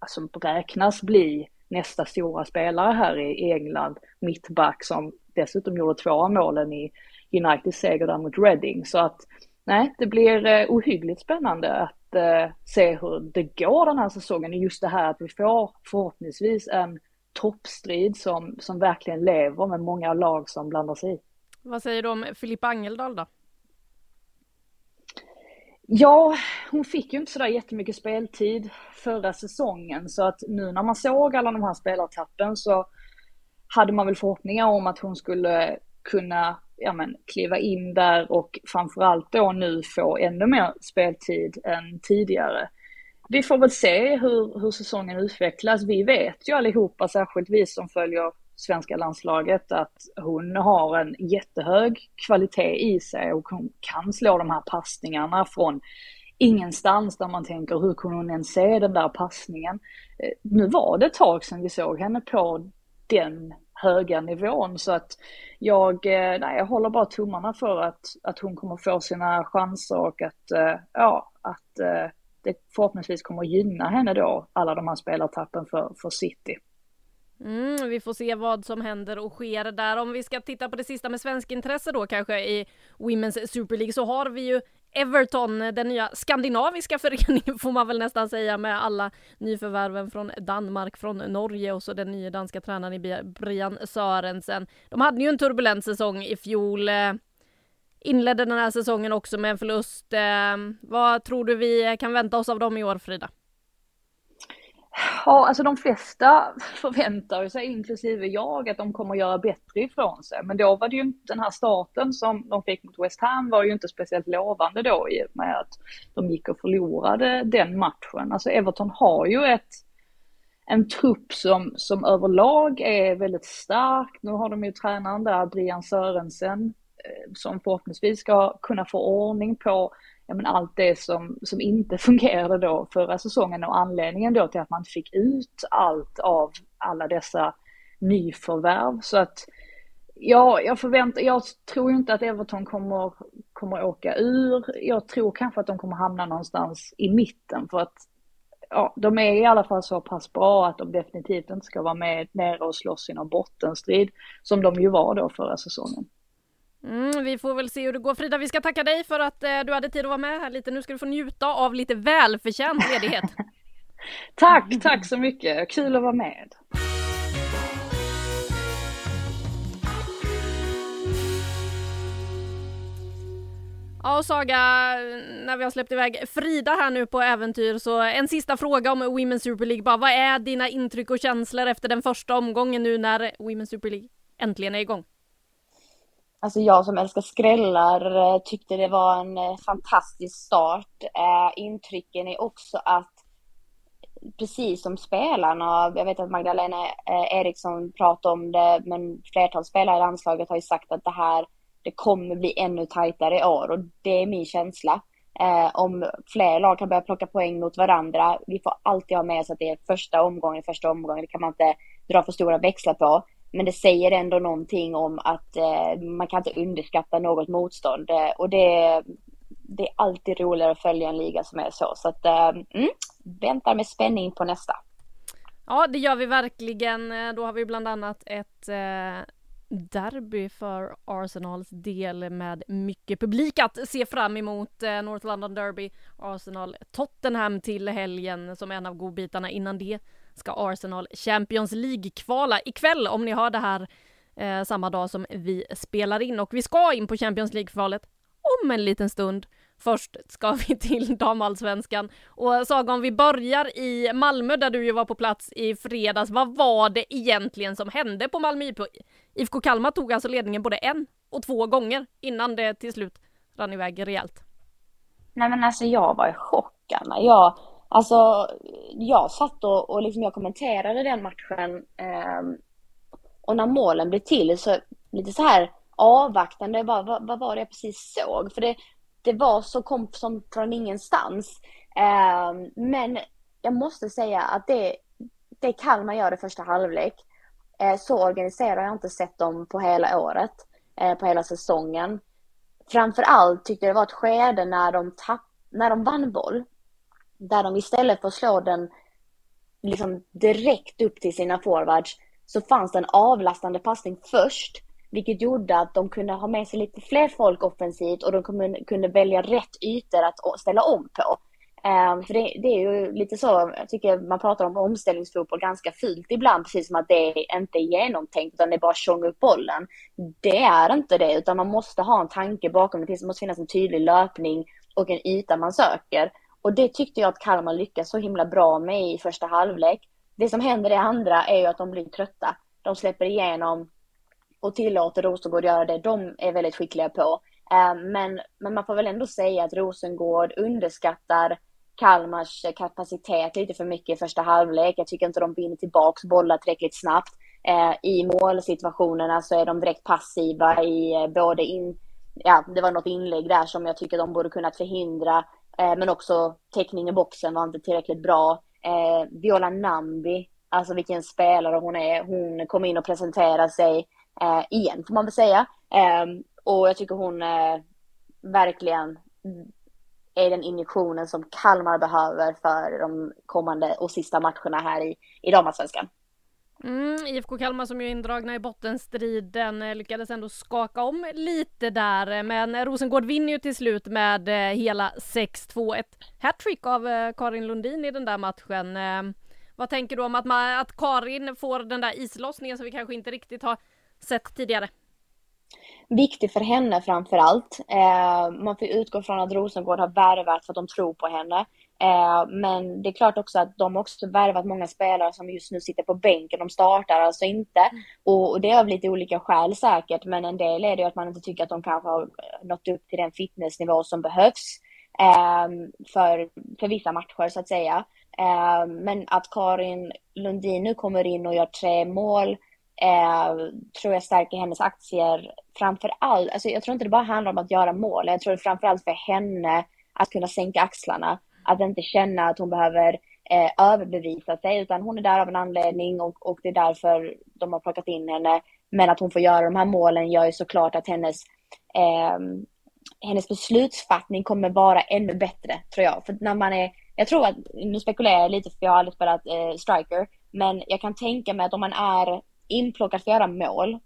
alltså, beräknas bli nästa stora spelare här i England, mittback som dessutom gjorde två av målen i Uniteds seger där mot Reading. Så att nej, det blir eh, ohyggligt spännande att eh, se hur det går den här säsongen. Just det här att vi får förhoppningsvis en toppstrid som, som verkligen lever med många lag som blandar sig i. Vad säger du om Filippa Angeldal då? Ja, hon fick ju inte sådär jättemycket speltid förra säsongen så att nu när man såg alla de här spelartappen så hade man väl förhoppningar om att hon skulle kunna ja, men, kliva in där och framförallt då nu få ännu mer speltid än tidigare. Vi får väl se hur, hur säsongen utvecklas. Vi vet ju allihopa, särskilt vi som följer svenska landslaget, att hon har en jättehög kvalitet i sig och hon kan slå de här passningarna från ingenstans där man tänker hur kunde hon ens se den där passningen. Eh, nu var det ett tag sedan vi såg henne på den höga nivån. Så att jag, eh, nej, jag håller bara tummarna för att, att hon kommer få sina chanser och att, eh, ja, att eh, det förhoppningsvis kommer gynna henne då, alla de här spelartappen för, för City. Mm, vi får se vad som händer och sker där. Om vi ska titta på det sista med svensk intresse då kanske i Women's Super League så har vi ju Everton, den nya skandinaviska *laughs* föreningen får man väl nästan säga med alla nyförvärven från Danmark, från Norge och så den nya danska tränaren Brian Sörensen. De hade ju en turbulent säsong i fjol. Eh, inledde den här säsongen också med en förlust. Eh, vad tror du vi kan vänta oss av dem i år, Frida? Ja, alltså de flesta *laughs* förväntar sig, inklusive jag, att de kommer göra bättre ifrån sig. Men då var det ju inte, den här starten som de fick mot West Ham var ju inte speciellt lovande då i och med att de gick och förlorade den matchen. Alltså Everton har ju ett, en trupp som, som överlag är väldigt stark. Nu har de ju tränaren där, Brian Sörensen, eh, som förhoppningsvis ska kunna få ordning på ja, men allt det som, som inte *laughs* fungerade då förra säsongen och anledningen då till att man inte fick ut allt av alla dessa nyförvärv. Så att ja, jag förväntar, jag tror inte att Everton kommer, kommer åka ur. Jag tror kanske att de kommer hamna någonstans i mitten för att ja, de är i alla fall så pass bra att de definitivt inte ska vara med nere och slåss i någon bottenstrid som de ju var då förra säsongen. Mm, vi får väl se hur det går. Frida, vi ska tacka dig för att eh, du hade tid att vara med här lite. Nu ska du få njuta av lite välförtjänt ledighet. *laughs* tack, tack så mycket. Kul att vara med. Ja, och Saga, när vi har släppt iväg Frida här nu på äventyr så en sista fråga om Women's Super League bara. Vad är dina intryck och känslor efter den första omgången nu när Women's Super League äntligen är igång? Alltså jag som älskar skrällar eh, tyckte det var en eh, fantastisk start. Eh, intrycken är också att precis som spelarna, jag vet att Magdalena Eriksson pratade om det, men flertal spelare i landslaget har ju sagt att det här, det kommer bli ännu tajtare i år och det är min känsla. om fler lag kan börja plocka poäng mot varandra, vi får alltid ha med oss att det är första omgången, första omgången, det kan man inte dra för stora växlar på. Men det säger ändå någonting om att eh, man kan inte underskatta något motstånd. Eh, och det, det är alltid roligare att följa en liga som är så. Så att, eh, mm, väntar med spänning på nästa. Ja, det gör vi verkligen. Eh, då har vi bland annat ett eh, derby för Arsenals del med mycket publik att se fram emot. Eh, North London Derby, Arsenal Tottenham till helgen som en av godbitarna innan det ska Arsenal Champions League-kvala ikväll om ni hör det här eh, samma dag som vi spelar in. Och vi ska in på Champions League-kvalet om en liten stund. Först ska vi *laughs* till damallsvenskan. Och Saga, om vi börjar i Malmö där du ju var på plats i fredags. Vad var det egentligen som hände på Malmö IFK? IFK Kalmar tog alltså ledningen både en och två gånger innan det till slut rann iväg rejält. Nej men alltså jag var i chock Anna. Jag Alltså, jag satt och, och liksom jag kommenterade den matchen eh, och när målen blev till så lite så här avvaktande, bara, vad, vad var det jag precis såg? För det, det var så kom som från ingenstans. Eh, men jag måste säga att det, det Kalmar gör i första halvlek, eh, så organiserar jag inte sett dem på hela året, eh, på hela säsongen. Framför allt tyckte jag det var ett skede när de, tapp, när de vann boll där de istället för att slå den liksom direkt upp till sina forwards så fanns det en avlastande passning först. Vilket gjorde att de kunde ha med sig lite fler folk offensivt och de kunde, välja rätt ytor att ställa om på. Um, för det, det, är ju lite så, jag tycker man pratar om omställningsfotboll ganska fult ibland, precis som att det inte är genomtänkt utan det är bara tjonga upp bollen. Det är inte det, utan man måste ha en tanke bakom, det måste finnas en tydlig löpning och en yta man söker. Och det tyckte jag att Kalmar lyckas så himla bra med i första halvlek. Det som händer i andra är ju att de blir trötta. De släpper igenom och tillåter Rosengård göra det de är väldigt skickliga på. Eh, men, men man får väl ändå säga att Rosengård underskattar Kalmars kapacitet lite för mycket i första halvlek. Jag tycker inte de vinner tillbaks bollar tillräckligt snabbt. Eh, I målsituationerna så är de direkt passiva i eh, både in... Ja, det var något inlägg där som jag tycker de borde kunnat förhindra. Eh, men också täckning i boxen var inte tillräckligt bra. Eh, Viola Nambi, alltså vilken spelare hon är. Hon kom in och presenterade sig eh, igen får man väl säga. Eh, och jag tycker hon eh, verkligen är den injektionen som Kalmar behöver för de kommande och sista matcherna här i, i damallsvenskan. Mm, IFK Kalmar som ju är indragna i bottenstriden eh, lyckades ändå skaka om lite där eh, men Rosengård vinner ju till slut med eh, hela 6-2. Ett hattrick av Karin Lundin i den där matchen. Ehm, vad tänker du om att, man, att Karin får den där islossningen som vi kanske inte riktigt har sett tidigare? viktig för henne framför allt. Ehm, man får utgå från att Rosengård har värvat för att de tror på henne. Eh, men det är klart också att de också värvat många spelare som just nu sitter på bänken. De startar alltså inte. Och, och det är av lite olika skäl säkert. Men en del är det att man inte tycker att de kanske har eh, nått upp till den fitnessnivå som behövs. Eh, för, för vissa matcher så att säga. Eh, men att Karin Lundin nu kommer in och gör tre mål eh, tror jag stärker hennes aktier framför allt. Alltså jag tror inte det bara handlar om att göra mål. Jag tror det framför allt för henne att kunna sänka axlarna. Att inte känna att hon behöver eh, överbevisa sig utan hon är där av en anledning och, och det är därför de har plockat in henne. Men att hon får göra de här målen gör ju såklart att hennes eh, hennes beslutsfattning kommer vara ännu bättre tror jag. För när man är, jag tror att, nu spekulerar jag lite för jag har aldrig spelat eh, striker, men jag kan tänka mig att om man är inplockad för att göra mål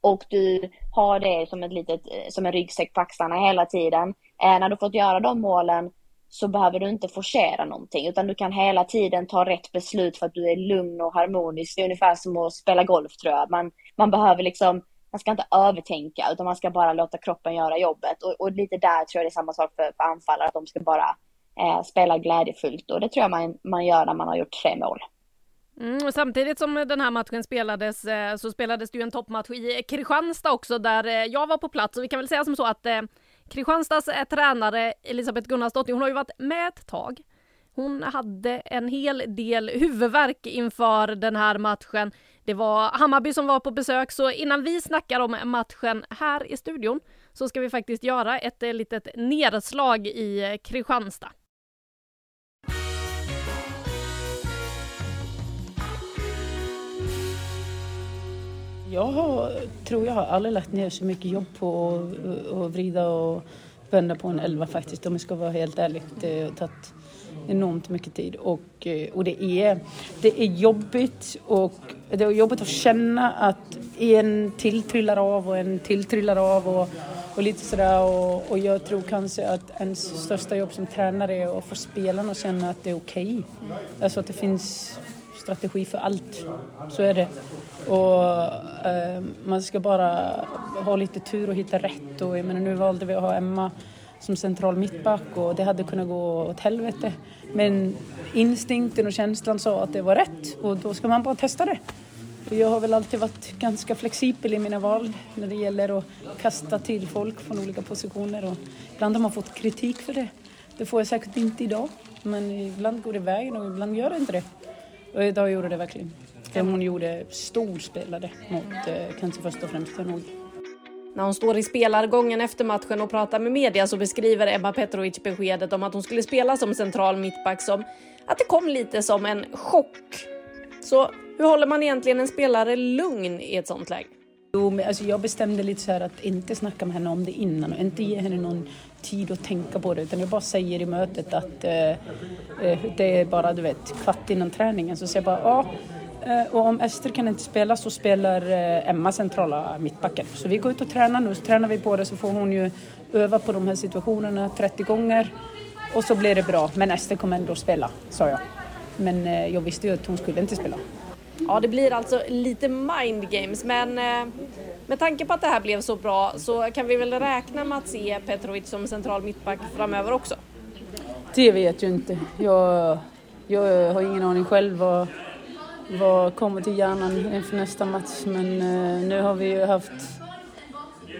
och du har det som, ett litet, eh, som en ryggsäck på axlarna hela tiden. Eh, när du fått göra de målen så behöver du inte forcera någonting utan du kan hela tiden ta rätt beslut för att du är lugn och harmonisk. Det är ungefär som att spela golf tror jag. Man, man behöver liksom, man ska inte övertänka utan man ska bara låta kroppen göra jobbet. Och, och lite där tror jag det är samma sak för, för anfallare, att de ska bara eh, spela glädjefullt och det tror jag man, man gör när man har gjort tre mål. Mm, och samtidigt som den här matchen spelades eh, så spelades det ju en toppmatch i Kristianstad också där eh, jag var på plats och vi kan väl säga som så att eh, Kristianstads eh, tränare Elisabeth Gunnarsdottir, hon har ju varit med ett tag. Hon hade en hel del huvudvärk inför den här matchen. Det var Hammarby som var på besök, så innan vi snackar om matchen här i studion så ska vi faktiskt göra ett eh, litet nedslag i Kristianstad. Jag har, tror jag har aldrig lagt ner så mycket jobb på att vrida och vända på en elva faktiskt om jag ska vara helt ärlig. Det har tagit enormt mycket tid och, eh, och det, är, det är jobbigt och det är jobbigt att känna att en till trillar av och en till trillar av och, och lite sådär och, och jag tror kanske att ens största jobb som tränare är att få spelarna att känna att det är okej. Okay. Alltså att det finns strategi för allt. Så är det. Och eh, man ska bara ha lite tur och hitta rätt. Och jag menar, nu valde vi att ha Emma som central mittback och det hade kunnat gå åt helvete. Men instinkten och känslan sa att det var rätt och då ska man bara testa det. Och jag har väl alltid varit ganska flexibel i mina val när det gäller att kasta till folk från olika positioner. Och ibland har man fått kritik för det. Det får jag säkert inte idag, men ibland går det vägen och ibland gör det inte det. Och idag gjorde det verkligen. Det hon gjorde storspelade mot eh, kanske först och främst nog. När hon står i spelargången efter matchen och pratar med media så beskriver Emma Petrovic beskedet om att hon skulle spela som central mittback som att det kom lite som en chock. Så hur håller man egentligen en spelare lugn i ett sånt läge? Jo, men alltså jag bestämde lite så här att inte snacka med henne om det innan och inte ge henne någon tid att tänka på det utan jag bara säger i mötet att eh, eh det är bara du vet kvart innan träningen så säger jag bara ja eh, och om Ester kan inte spela så spelar eh, Emma centrala mittbacken. Så vi går ut och tränar nu, så tränar vi på det så får hon ju öva på de här situationerna 30 gånger och så blir det bra. Men Ester kommer ändå spela, sa jag. Men jag visste ju att hon skulle inte spela. Ja, det blir alltså lite mind games, men eh, med tanke på att det här blev så bra så kan vi väl räkna med att se Petrovic som central mittback framöver också? Det vet jag inte. Jag, jag har ingen aning själv vad, vad kommer till hjärnan inför nästa match, men eh, nu har vi ju haft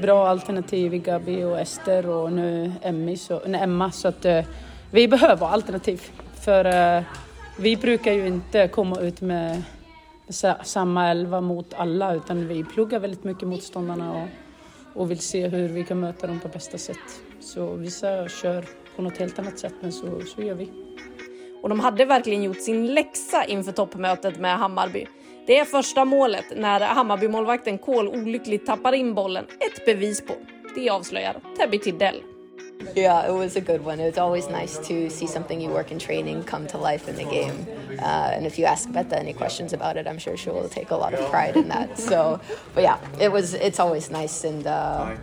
bra alternativ i Gabi och Ester och nu Emmy, så, nej, Emma, så att eh, vi behöver alternativ. För vi brukar ju inte komma ut med samma elva mot alla utan vi pluggar väldigt mycket motståndarna och, och vill se hur vi kan möta dem på bästa sätt. Så vissa kör på något helt annat sätt men så, så gör vi. Och de hade verkligen gjort sin läxa inför toppmötet med Hammarby. Det är första målet när Hammarby-målvakten Kohl olyckligt tappar in bollen ett bevis på. Det avslöjar Tebby Tidell. Yeah, it was a good one. It's always nice to see something you work in training come to life in the game. Uh, and if you ask Betha any questions about it, I'm sure she will take a lot of pride in that. So, but yeah, it was. It's always nice, and uh,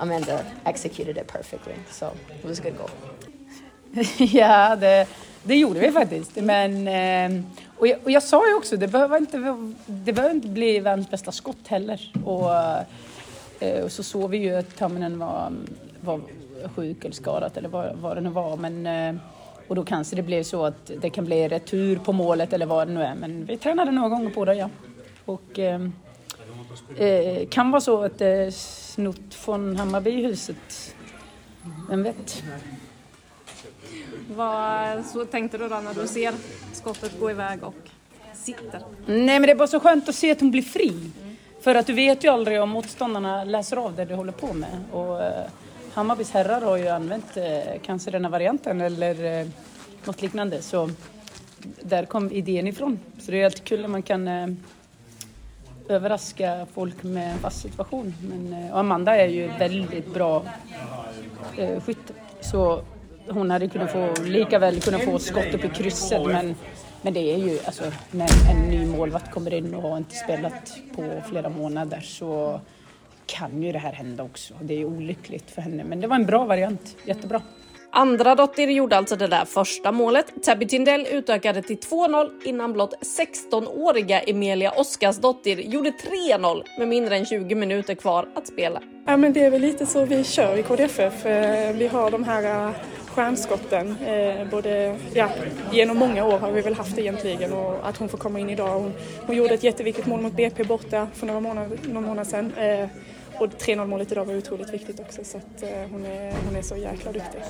Amanda executed it perfectly. So it was a good goal. *laughs* ja, det, det gjorde vi faktiskt. Men, eh, och, jag, och jag sa ju också, det behöver inte, det behöver inte bli världens bästa skott heller. Och, Eh, och så såg vi ju att Tamminen var, var sjuk eller skadad eller vad, vad det nu var. Men, eh, och då kanske det blev så att det kan bli retur på målet eller vad det nu är. Men vi tränade några gånger på det, ja. Och eh, eh, kan vara så att det är snott från Hammarbyhuset. Vem vet? Vad så tänkte du då när du ser skottet gå iväg och sitter? Nej men det är bara så skönt att se att hon blir fri. För att du vet ju aldrig om motståndarna läser av det du håller på med. Och eh, Hammarbys herrar har ju använt eh, kanske denna varianten eller eh, något liknande. Så där kom idén ifrån. Så det är alltid kul när man kan eh, överraska folk med en fast situation. Men, eh, och Amanda är ju väldigt bra eh, skytt. Så hon hade kunnat få, lika väl kunnat få skott upp i krysset men, men det är ju alltså när en ny målvakt kommer in och har inte spelat på flera månader så kan ju det här hända också. Det är olyckligt för henne men det var en bra variant, jättebra. Andra Dottir gjorde alltså det där första målet. Tabby Tindell utökade till 2-0 innan blott 16-åriga Emilia Oskarsdottir gjorde 3-0 med mindre än 20 minuter kvar att spela. Ja, men det är väl lite så vi kör i KDFF. Eh, Vi har de här eh, stjärnskotten. eh, Både, ja, genom många år har vi väl haft det egentligen och att hon får komma in idag. Hon, hon gjorde ett jätteviktigt mål mot BP borta för några månader, någon månad sedan. Eh, Och 3-0 målet idag var otroligt viktigt också så att eh, hon är, hon är så jäkla duktig.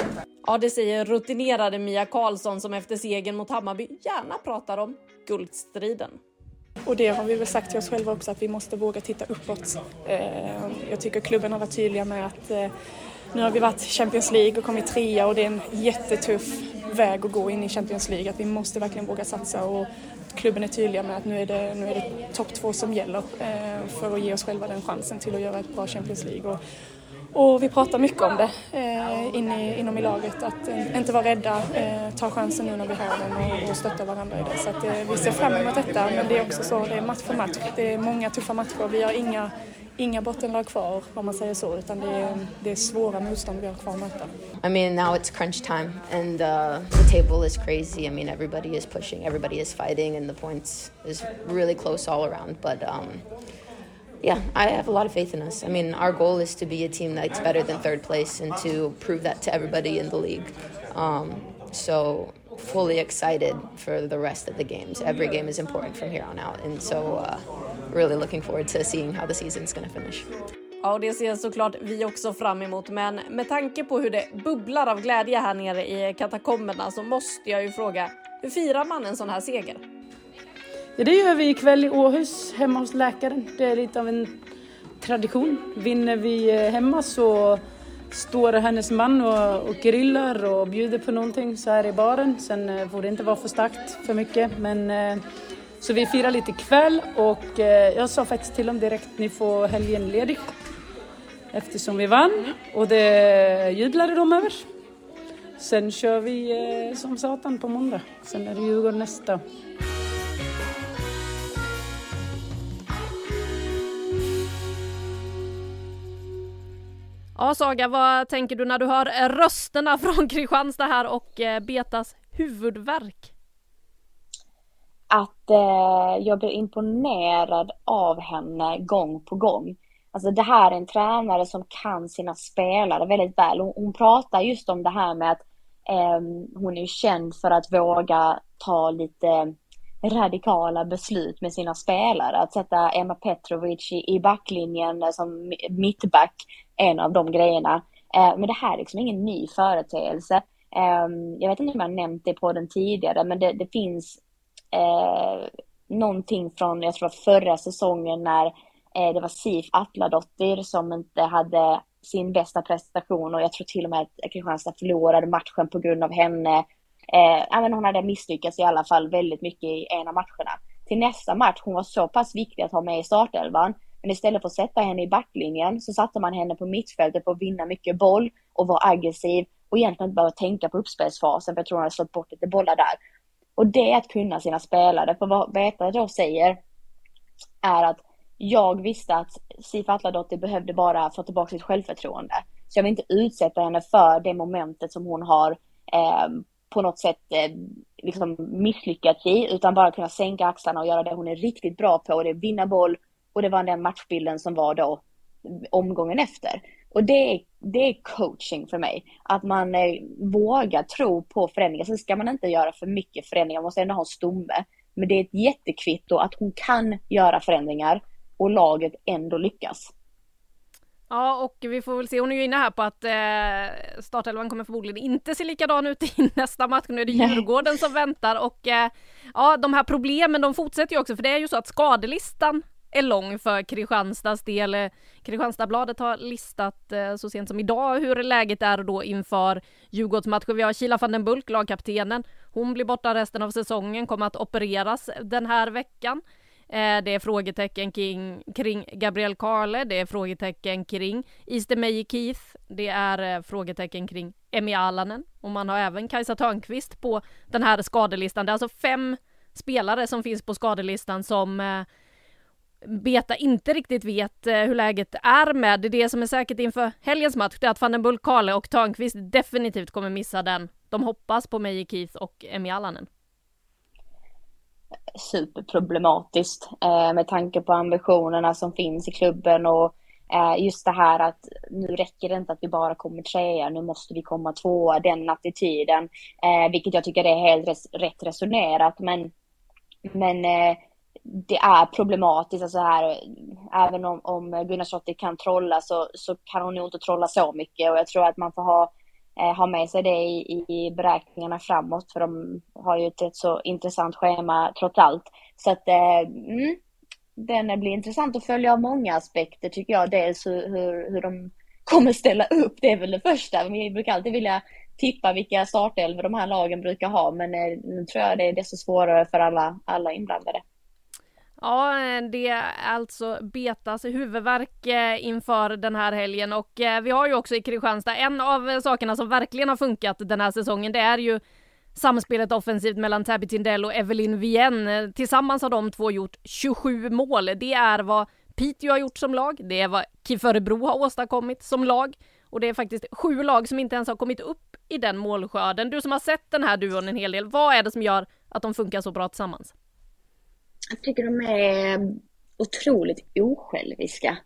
Ja, det säger rutinerade Mia Karlsson som efter segern mot Hammarby gärna pratar om guldstriden. Och det har vi väl sagt till oss själva också att vi måste våga titta uppåt. Eh, Jag tycker klubben har varit tydliga med att eh, nu har vi varit i Champions League och kommit trea och det är en jättetuff väg att gå in i Champions League. Att vi måste verkligen våga satsa och klubben är tydliga med att nu är det, nu är det topp två som gäller eh, för att ge oss själva den chansen till att göra ett bra Champions League. Och, och vi pratar mycket om det eh, in i, inom i laget, att eh, inte vara rädda, eh, ta chansen nu när vi har den och, och stötta varandra i det. Så att, eh, vi ser fram emot detta, men det är också så, det är match för match. Det är många tuffa matcher. Vi har inga, inga bottenlag kvar, om man säger så, utan det är, det är svåra motstånd vi har kvar att möta. I mean, now it's crunch time, and uh, the table is crazy. I mean, everybody is pushing, everybody is fighting, and the points is really close all around. But um, yeah, I have a lot of faith in us. I mean, our goal is to be a team that's better than third place and to prove that to everybody in the league. Um, so fully excited for the rest of the games. Every game is important from here on out, and so uh, really looking forward to seeing how the season's going to finish. Ja, och det ser såklart vi också fram emot, men med tanke på hur det bubblar av glädje här nere i katakomberna så måste jag ju fråga, hur firar man en sån här seger? Ja, det gör vi ikväll i Åhus hemma hos läkaren. Det är lite av en tradition. Vinner vi eh, hemma så står hennes man och, och grillar och bjuder på någonting så här i baren. Sen eh, får det inte vara för starkt för mycket. Men, eh, så vi firar lite kväll och eh, jag sa faktiskt till dem direkt ni får helgen ledig. Eftersom vi vann och det jublade de över. Sen kör vi eh, som satan på måndag. Sen är det Djurgården nästa. Ja, Saga, vad tänker du när du hör rösterna från Kristianstad här och eh, Betas huvudvärk? Att eh, jag blir imponerad av henne gång på gång. Alltså det här är en tränare som kan sina spelare väldigt väl. Hon, hon pratar just om det här med att eh, hon är känd för att våga ta lite radikala beslut med sina spelare. Att sätta Emma Petrovic i, i backlinjen som mittback, en av de grejerna. Eh, men det här är liksom ingen ny företeelse. Ehm, jag vet inte om jag har nämnt det på den tidigare, men det, det finns eh, någonting från, jag tror förra säsongen när eh, det var Sif Atladottir som inte hade sin bästa prestation och jag tror till och med att Kristianstad förlorade matchen på grund av henne. Eh, men hon hade misslyckats i alla fall väldigt mycket i en av matcherna. Till nästa match, hon var så pass viktig att ha med i startelvan, men istället för att sätta henne i backlinjen så satte man henne på mittfältet för att vinna mycket boll och vara aggressiv och egentligen inte behöva tänka på uppspelsfasen för jag tror hon hade slått bort lite bollar där. Och det är att kunna sina spelare. För vad Beta då säger är att jag visste att Sif Atladottir behövde bara få tillbaka sitt självförtroende. Så jag vill inte utsätta henne för det momentet som hon har eh, på något sätt eh, liksom misslyckats i. Utan bara kunna sänka axlarna och göra det hon är riktigt bra på. Och det är vinna boll och det var den matchbilden som var då omgången efter. Och det är, det är coaching för mig. Att man eh, vågar tro på förändringar. Sen ska man inte göra för mycket förändringar, man måste ändå ha en stomme. Men det är ett jättekvitto att hon kan göra förändringar och laget ändå lyckas. Ja, och vi får väl se. Hon är ju inne här på att eh, startelvan kommer förmodligen inte se likadan ut i *laughs* nästa match. Nu är det Djurgården som väntar och eh, ja, de här problemen de fortsätter ju också för det är ju så att skadelistan är lång för Kristianstads del. Eh, Kristianstadsbladet har listat eh, så sent som idag hur läget är då inför Djurgårdsmatchen. Vi har Kila van den Bulk, lagkaptenen. Hon blir borta resten av säsongen, kommer att opereras den här veckan. Eh, det är frågetecken kring, kring Gabriel Karle, det är frågetecken kring Easter Keith, det är frågetecken kring Emmy Alanen och man har även Kajsa Törnqvist på den här skadelistan. Det är alltså fem spelare som finns på skadelistan som eh, Beta inte riktigt vet eh, hur läget är med. Det som är säkert inför helgens match det är att van den Bull, Kale och Törnqvist definitivt kommer missa den. De hoppas på Meji Keith och Emi Allanen. superproblematiskt eh, med tanke på ambitionerna som finns i klubben och eh, just det här att nu räcker det inte att vi bara kommer trea, nu måste vi komma tvåa, den attityden, eh, vilket jag tycker är helt res rätt resonerat, men, men eh, det är problematiskt, alltså här, även om, om Gunnar kan trolla så, så kan hon nog inte trolla så mycket och jag tror att man får ha eh, ha med sig det i, i beräkningarna framåt för de har ju ett, ett så intressant schema trots allt. Så att eh, mm, den blir intressant att följa av många aspekter tycker jag. Dels hur, hur, hur de kommer ställa upp, det är väl det första. Vi brukar alltid vilja tippa vilka startelvor de här lagen brukar ha men eh, nu tror jag det är desto svårare för alla, alla inblandade. Ja, eh, det är alltså Betas huvudvärk eh, inför den här helgen och eh, vi har ju också i Kristianstad en av sakerna som verkligen har funkat den här säsongen. Det är ju samspelet offensivt mellan Tabby Tindell och Evelyn Wien. Tillsammans har de två gjort 27 mål. Det är vad Piteå har gjort som lag. Det är vad KIF Örebro har åstadkommit som lag och det är faktiskt sju lag som inte ens har kommit upp i den målskörden. Du som har sett den här duon en hel del, vad är det som gör att de funkar så bra tillsammans? Jag tycker de är otroligt osjälviska.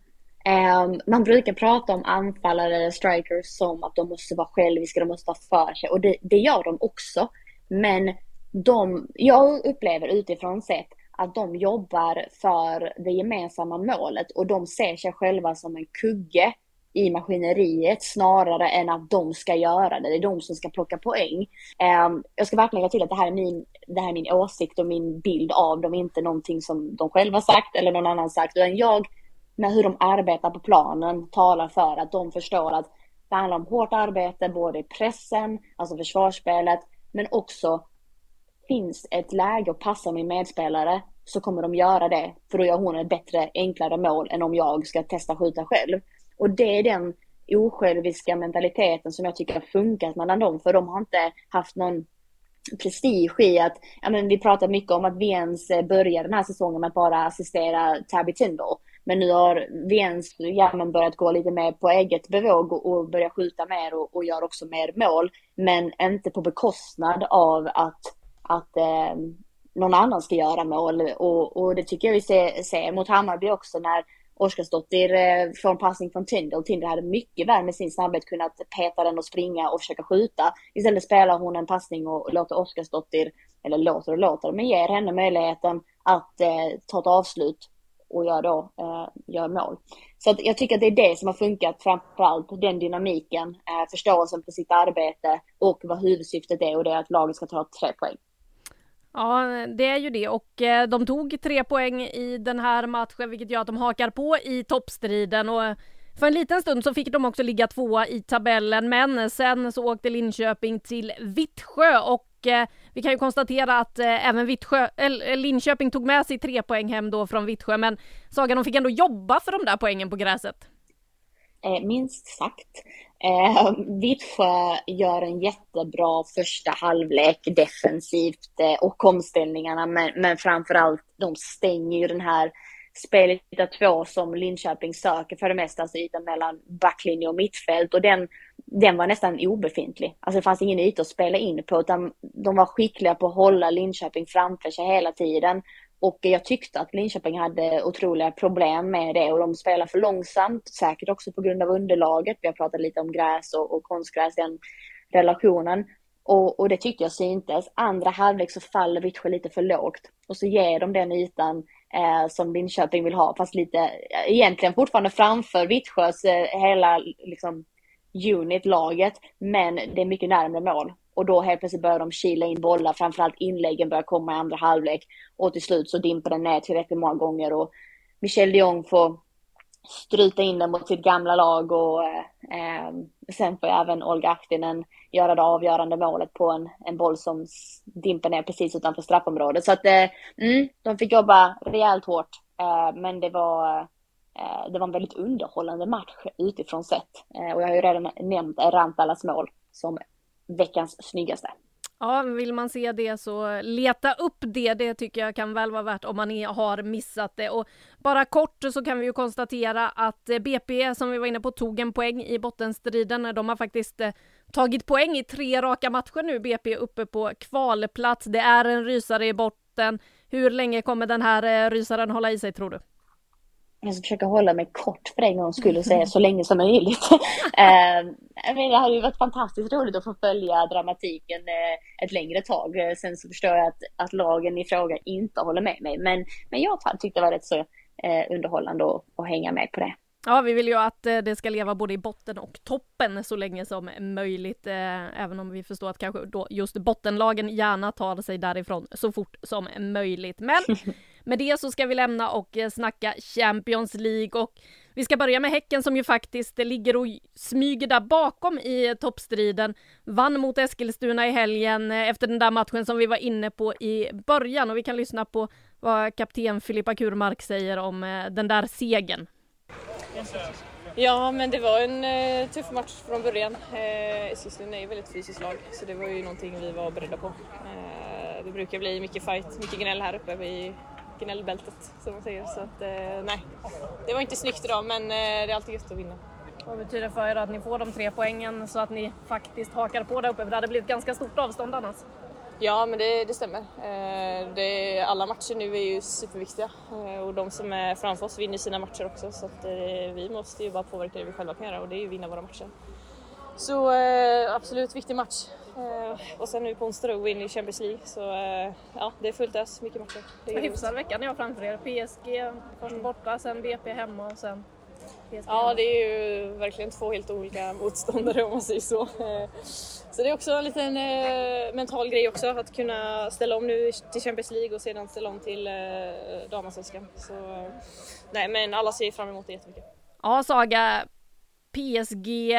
Ehm, man brukar prata om anfallare eller strikers som att de måste vara själviska, de måste ha för sig och det, det gör de också. Men de, jag upplever utifrån sett att de jobbar för det gemensamma målet och de ser sig själva som en kugge i maskineriet snarare än att de ska göra det. Det är de som ska plocka poäng. Ehm, jag ska verkligen lägga till att det här, är min, det här är min åsikt och min bild av dem, inte någonting som de själva sagt eller någon annan sagt, utan jag med hur de arbetar på planen talar för att de förstår att det handlar om hårt arbete både i pressen, alltså försvarsspelet, men också finns ett läge att passa min medspelare så kommer de göra det, för då gör hon ett bättre, enklare mål än om jag ska testa skjuta själv. Och det är den osjälviska mentaliteten som jag tycker har funkat mellan dem, för de har inte haft någon prestige i att, ja men vi pratar mycket om att Vens eh, började den här säsongen med att bara assistera Tabby Tindall. Men nu har Vens ja, börjat gå lite mer på eget bevåg och, och börja skjuta mer och, och gör också mer mål. Men inte på bekostnad av att, att eh, någon annan ska göra mål. Och, och det tycker jag vi ser, ser mot Hammarby också när Oskarsdottir får en eh, passning från Tyndall. Tyndall hade mycket väl med sin snabbhet kunnat peta den och springa och försöka skjuta. Istället spelar hon en passning och låter Oskarsdottir, eller låter och låter, men ger henne möjligheten att eh, ta ett avslut och gör då eh, gör mål. Så att jag tycker att det är det som har funkat framförallt, den dynamiken, eh, förståelsen för sitt arbete och vad huvudsyftet är och det är att laget ska ta tre poäng. Ja, det är ju det. Och eh, de tog tre poäng i den här matchen vilket gör att de hakar på i toppstriden. Och för en liten stund så fick de också ligga tvåa i tabellen. Men sen så åkte Linköping till Vittsjö. Och eh, vi kan ju konstatera att eh, även Vittsjö, äh, Linköping tog med sig tre poäng hem då från Vittsjö. Men Saga de fick ändå jobba för de där poängen på gräset. Eh, minst sagt. Eh, *laughs* Vittsjö gör en jättebra första halvlek defensivt eh, och omställningarna, men, men framförallt de stänger ju den här spelyta två som Linköping söker för det mesta, alltså ytan mellan backlinje och mittfält och den, den var nästan obefintlig. Alltså det fanns ingen yta att spela in på utan de var skickliga på att hålla Linköping framför sig hela tiden och jag tyckte att Linköping hade otroliga problem med det och de spelar för långsamt, säkert också på grund av underlaget. Vi har pratat lite om gräs och, och konstgräs, den relationen. Och, och det tyckte jag syntes. Andra halvlek så faller Vittsjö lite för lågt och så ger de den ytan eh, som Linköping vill ha, fast lite eh, egentligen fortfarande framför Vittsjös eh, hela liksom, unit-laget, men det är mycket närmare mål. Och då helt plötsligt börjar de kila in bollar, framförallt inläggen börjar komma i andra halvlek. Och till slut så dimper den ner tillräckligt många gånger och Michel Dion får stryta in den mot sitt gamla lag och eh, eh, sen får även Olga Ahtinen göra det avgörande målet på en, en boll som dimper ner precis utanför straffområdet. Så att eh, mm, de fick jobba rejält hårt, eh, men det var, eh, det var en väldigt underhållande match utifrån sett. Eh, och jag har ju redan nämnt Rantalas mål som veckans snyggaste. Ja, vill man se det så leta upp det. Det tycker jag kan väl vara värt om man har missat det. Och bara kort så kan vi ju konstatera att eh, BP, som vi var inne på, tog en poäng i bottenstriden. De har faktiskt eh, tagit poäng i tre raka matcher nu, BP uppe på kvalplats. Det är en rysare i botten. Hur länge kommer den här eh, rysaren hålla i sig tror du? Jag ska försöka hålla mig kort för en gång skulle säga *laughs* så länge som möjligt. *laughs* eh, det hade ju varit fantastiskt roligt att få följa dramatiken eh, ett längre tag. Eh, sen så förstår jag att, att lagen i fråga inte håller med mig. Men, men jag tyckte det var rätt så eh, underhållande att, att hänga med på det. Ja, vi vill ju att eh, det ska leva både i botten och toppen så länge som möjligt, eh, även om vi förstår att kanske då just bottenlagen gärna tar sig därifrån så fort som möjligt. Men *laughs* med det så ska vi lämna och eh, snacka Champions League och vi ska börja med Häcken som ju faktiskt ligger och smyger där bakom i eh, toppstriden. Vann mot Eskilstuna i helgen eh, efter den där matchen som vi var inne på i början och vi kan lyssna på vad kapten Filippa Kurmark säger om den där segern. Ja, men det var en eh, tuff match från början. Eh, Eskilstuna är ju väldigt fysiskt lag så det var ju någonting vi var beredda på. Eh, det brukar bli mycket fight, mycket gnäll här uppe i gnällbältet som man säger. Så att, eh, nej, det var inte snyggt idag men eh, det är alltid gött att vinna. Vad betyder det för er att ni får de tre poängen så att ni faktiskt hakar på där uppe? För det hade blivit ganska stort avstånd annars. Ja, men det, det stämmer. Eh, det, alla matcher nu är ju superviktiga eh, och de som är framför oss vinner sina matcher också så att vi måste ju bara påverka det vi själva kan göra och det är ju vinna våra matcher. Så absolut viktig match. Och sen nu på onsdag då, in i Champions League så ja, det är fullt ös, mycket matcher. Det är hyfsad vecka ni har framför er. PSG först borta, sen BP hemma och sen PSG Ja, det är ju verkligen två helt olika motståndare om man säger så. Så det är också en liten eh, mental grej också att kunna ställa om nu till Champions League och sedan ställa om till eh, damallsvenskan. Så nej, men alla ser fram emot det jättemycket. Ja, Saga. PSG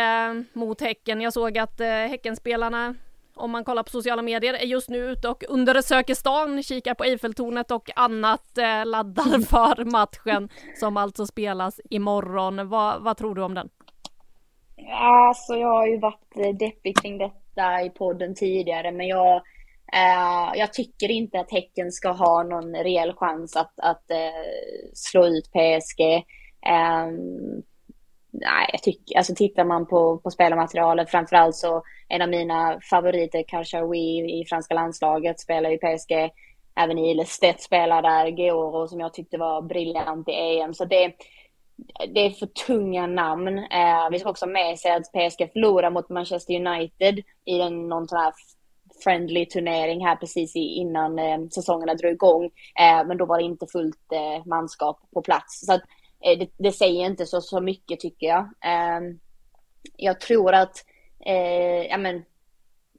mot Häcken. Jag såg att eh, Häckenspelarna om man kollar på sociala medier, är just nu ute och undersöker stan, kikar på Eiffeltornet och annat, eh, laddar *laughs* för matchen som alltså spelas imorgon. Vad, vad tror du om den? Alltså jag har ju varit eh, deppig kring detta i podden tidigare men jag, eh, jag tycker inte att Häcken ska ha någon reell chans att, att eh, slå ut PSG. Eh, nej, jag tycker, alltså tittar man på, på spelarmaterialet framförallt så en av mina favoriter, Karchaoui i franska landslaget, spelar i PSG. Även Ile Stedt spelar där, Georo som jag tyckte var briljant i EM. Så det, det är för tunga namn. Eh, vi ska också ha med sig att PSG förlorar mot Manchester United i en, någon sån här friendly turnering här precis innan eh, säsongerna drog igång. Eh, men då var det inte fullt eh, manskap på plats. Så att, Eh, det, det, säger inte så, så mycket tycker jag. Ehm, jag tror att, eh, ja men,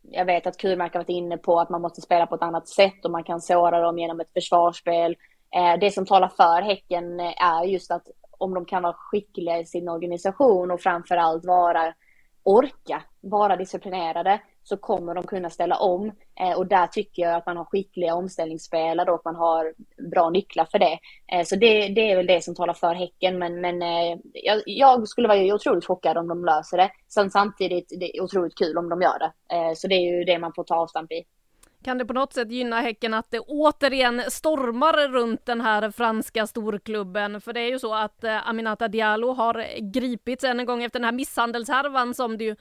jag vet att Kurmark har varit inne på att man måste spela på ett annat sätt och man kan såra dem genom ett försvarsspel. Eh, det som talar för Häcken eh, är just att om de kan vara skickliga i sin organisation och framförallt vara orka vara disciplinerade så kommer de kunna ställa om. Eh, och där tycker jag att man har skickliga omställningsspelare och att man har bra nycklar för det. Eh, så det, det, är väl det som talar för Häcken. Men, men eh, jag, jag, skulle vara otroligt chockad om de löser det. Sen samtidigt, det är otroligt kul om de gör det. Eh, så det är ju det man får ta avstamp i. Kan det på något sätt gynna Häcken att det återigen stormar runt den här franska storklubben? För det är ju så att eh, Aminata Diallo har gripits än en gång efter den här misshandelshärvan som det ju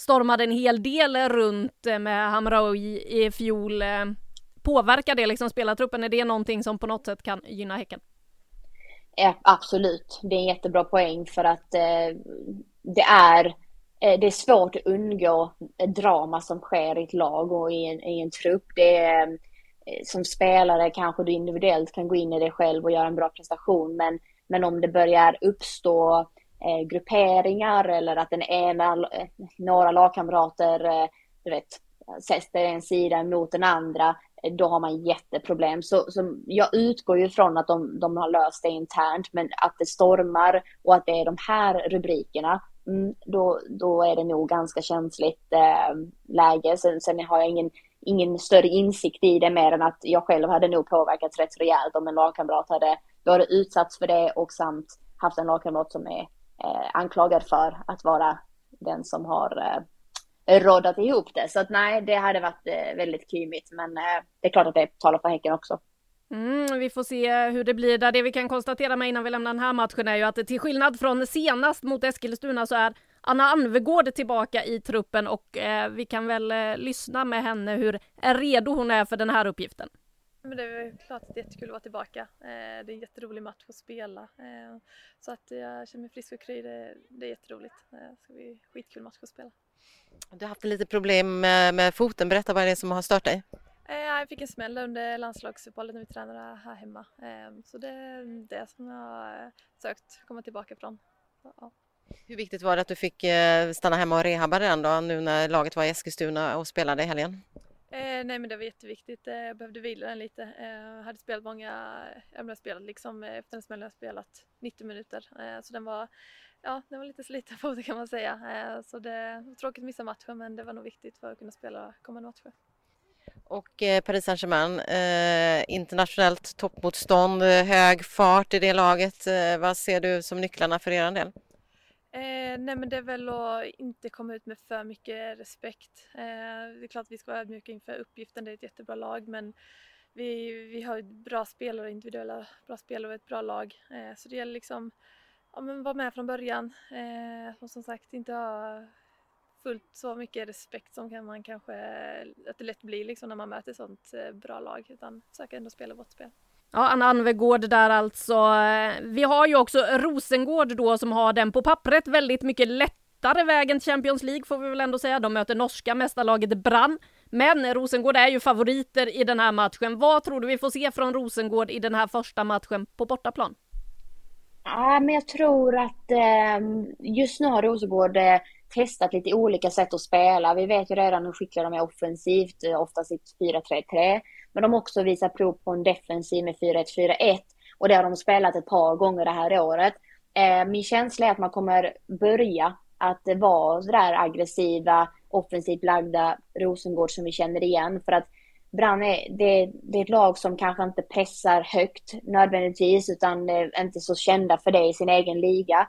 stormade en hel del runt eh, med Hamraoui i fjol. Eh, påverkar det liksom spelartruppen? Är det någonting som på något sätt kan gynna Häcken? Ja, absolut, det är en jättebra poäng för att eh, det är eh, det är svårt att undgå drama som sker i ett lag och i en, i en trupp. Det är, eh, som spelare kanske du individuellt kan gå in i det själv och göra en bra prestation men, men om det börjar uppstå eh, grupperingar eller att den ena, eh, några lagkamrater, eh, du vet, sätter en sida mot den andra, eh, då har man jätteproblem. Så, så jag utgår ju från att de, de har löst det internt, men att det stormar och att det är de här rubrikerna, mm, då, då är det nog ganska känsligt eh, läge. Sen, sen har jag ingen, ingen större insikt i det mer än att jag själv hade nog påverkats rätt rejält om en lagkamrat hade både utsatts för det och samt haft en lagkamrat som är Eh, anklagad för att vara den som har eh, råddat ihop det. Så att nej, det hade varit eh, väldigt kymigt. Men eh, det är klart att det talar för Häcken också. Mm, vi får se hur det blir där. Det vi kan konstatera med innan vi lämnar den här matchen är ju att till skillnad från senast mot Eskilstuna så är Anna Anvegård tillbaka i truppen och eh, vi kan väl eh, lyssna med henne hur redo hon är för den här uppgiften. Men det är klart att det är jättekul att vara tillbaka. Eh, det är en jätterolig match att spela. Eh, så att jag känner mig frisk och kry, det, det är jätteroligt. Det ska bli en skitkul match att spela. Du har haft lite problem med, foten, berätta vad det är som har stört dig? Eh, jag fick en smäll under landslagsuppehållet när vi tränade här hemma. Så det är det som jag har sökt komma tillbaka ifrån. Ja. Hur viktigt var det att du fick stanna hemma och rehabba den då nu när laget var i Eskilstuna och spelade i helgen? Eh, nej men det var jätteviktigt. Eh, jag behövde vila den lite. Eh, jag eh, hade spelat många, jag menar spelat liksom eh, efter en smäll jag spelat 90 minuter. Eh, så den var, ja den var lite sliten på det kan man säga. så det var tråkigt att missa matchen men det var nog viktigt för att kunna spela kommande matcher. Och Paris Saint-Germain, eh, internationellt toppmotstånd, hög fart i det laget. Eh, vad ser du som nycklarna för er del? Eh, nej men det är väl att inte komma ut med för mycket respekt. Eh, det är klart att vi ska vara ödmjuka inför uppgiften, det är ett jättebra lag men vi, vi har bra spelare, individuella bra spelare och ett bra lag. Eh, så det gäller liksom ja, men vara med från början eh, och som sagt inte ha fullt så mycket respekt som kan man kanske, att det lätt blir liksom när man möter ett sånt eh, bra lag utan försöka ändå spela vårt spel. Ja, Anna Anvegård där alltså. Vi har ju också Rosengård då som har den på pappret väldigt mycket lättare vägen till Champions League får vi väl ändå säga. De möter norska mästarlaget Brann. Men Rosengård är ju favoriter i den här matchen. Vad tror du vi får se från Rosengård i den här första matchen på bortaplan? Ja, men jag tror att eh, just nu har Rosengård eh, testat lite olika sätt att spela. Vi vet ju redan hur skickliga de är offensivt, eh, oftast ofta sitt 4-3-3. Men de har också visat prov på en defensiv med 4-1-4-1 och det har de spelat ett par gånger det här året. Eh, min känsla är att man kommer börja att vara sådär aggressiva, offensivt lagda Rosengård som vi känner igen. För att Brann är, det, det, är ett lag som kanske inte pressar högt nödvändigtvis utan är inte så kända för det i sin egen liga.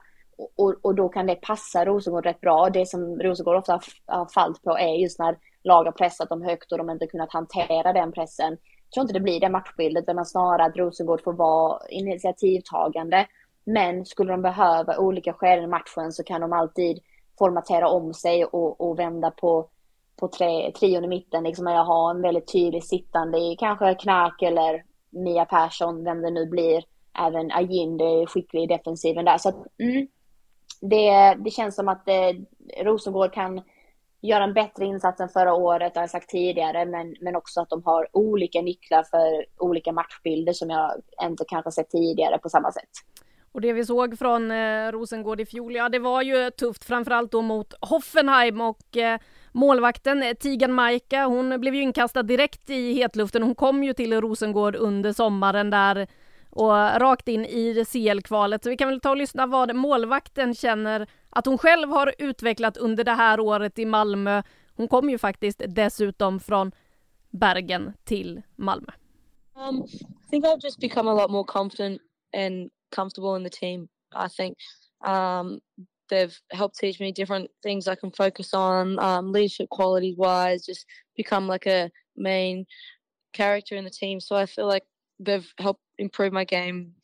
Och, och då kan det passa Rosengård rätt bra. Det som Rosengård ofta har fallit på är just när lag har pressat dem högt och de inte kunnat hantera den pressen. Jag tror inte det blir det matchbildet, utan snarare att Rosengård får vara initiativtagande. Men skulle de behöva olika skeden i matchen så kan de alltid formatera om sig och, och vända på, på tre, trion i mitten. Liksom jag har en väldigt tydlig sittande i kanske Knack eller Mia Persson, vem det nu blir. Även Ajinde är skicklig i defensiven där. Så att, mm, det, det känns som att eh, Rosengård kan göra en bättre insats än förra året, har jag sagt tidigare, men, men också att de har olika nycklar för olika matchbilder som jag inte kanske sett tidigare på samma sätt. Och det vi såg från eh, Rosengård i fjol, ja det var ju tufft framförallt då mot Hoffenheim och eh, målvakten eh, Tigan Majka, hon blev ju inkastad direkt i hetluften. Hon kom ju till Rosengård under sommaren där och rakt in i CL-kvalet. Så vi kan väl ta och lyssna vad målvakten känner att hon själv har utvecklat under det här året i Malmö. Hon kom ju faktiskt dessutom från Bergen till Malmö. Um, I think I've just become a lot more confident and comfortable in the team. I think um, they've helped teach me different things I can focus on, um, leadership qualities wise, just become like a main character in the team. So I feel like they've helped improve my game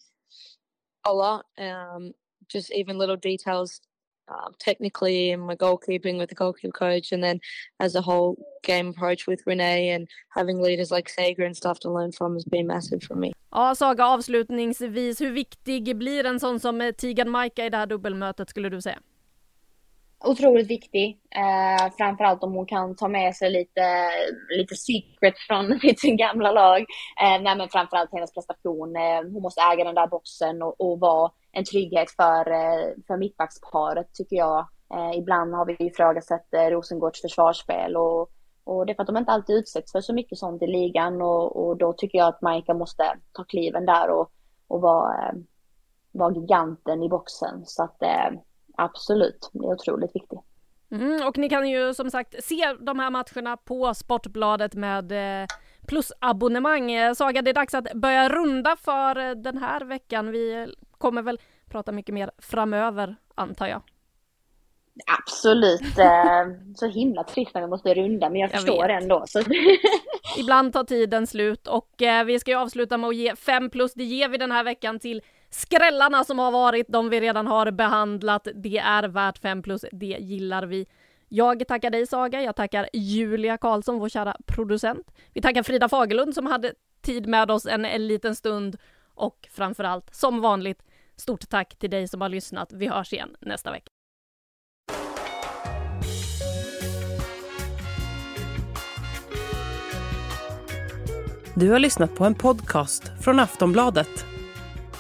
a lot. Um, just even little details uh, technically and my goalkeeping with the goalkeeper coach, and then as a whole game approach with Renee and having leaders like Sager and stuff to learn from has been massive for me. Ja, Saga, avslutningsvis, hur viktig blir en sån som Tigan Maika i det här dubbelmötet skulle du säga? Otroligt viktig. Eh, framförallt om hon kan ta med sig lite, lite secret från *laughs* sitt gamla lag. Eh, nej, men framförallt hennes prestation. Eh, hon måste äga den där boxen och, och vara en trygghet för, eh, för mittbacksparet tycker jag. Eh, ibland har vi ifrågasatt eh, Rosengårds försvarsspel och, och det är för att de inte alltid utsätts för så mycket sånt i ligan och, och då tycker jag att Maika måste ta kliven där och, och vara, eh, vara giganten i boxen. Så att eh, absolut, det är otroligt viktigt. Mm, och ni kan ju som sagt se de här matcherna på Sportbladet med eh, plusabonnemang. Eh, Saga, det är dags att börja runda för eh, den här veckan. Vi kommer väl prata mycket mer framöver, antar jag. Absolut. Så himla trist när vi måste runda, men jag, jag förstår vet. ändå. Så. Ibland tar tiden slut och vi ska ju avsluta med att ge 5 plus. Det ger vi den här veckan till skrällarna som har varit, de vi redan har behandlat. Det är värt 5 plus, det gillar vi. Jag tackar dig Saga, jag tackar Julia Karlsson, vår kära producent. Vi tackar Frida Fagerlund som hade tid med oss en, en liten stund och framförallt, som vanligt, stort tack till dig som har lyssnat. Vi hörs igen nästa vecka. Du har lyssnat på en podcast från Aftonbladet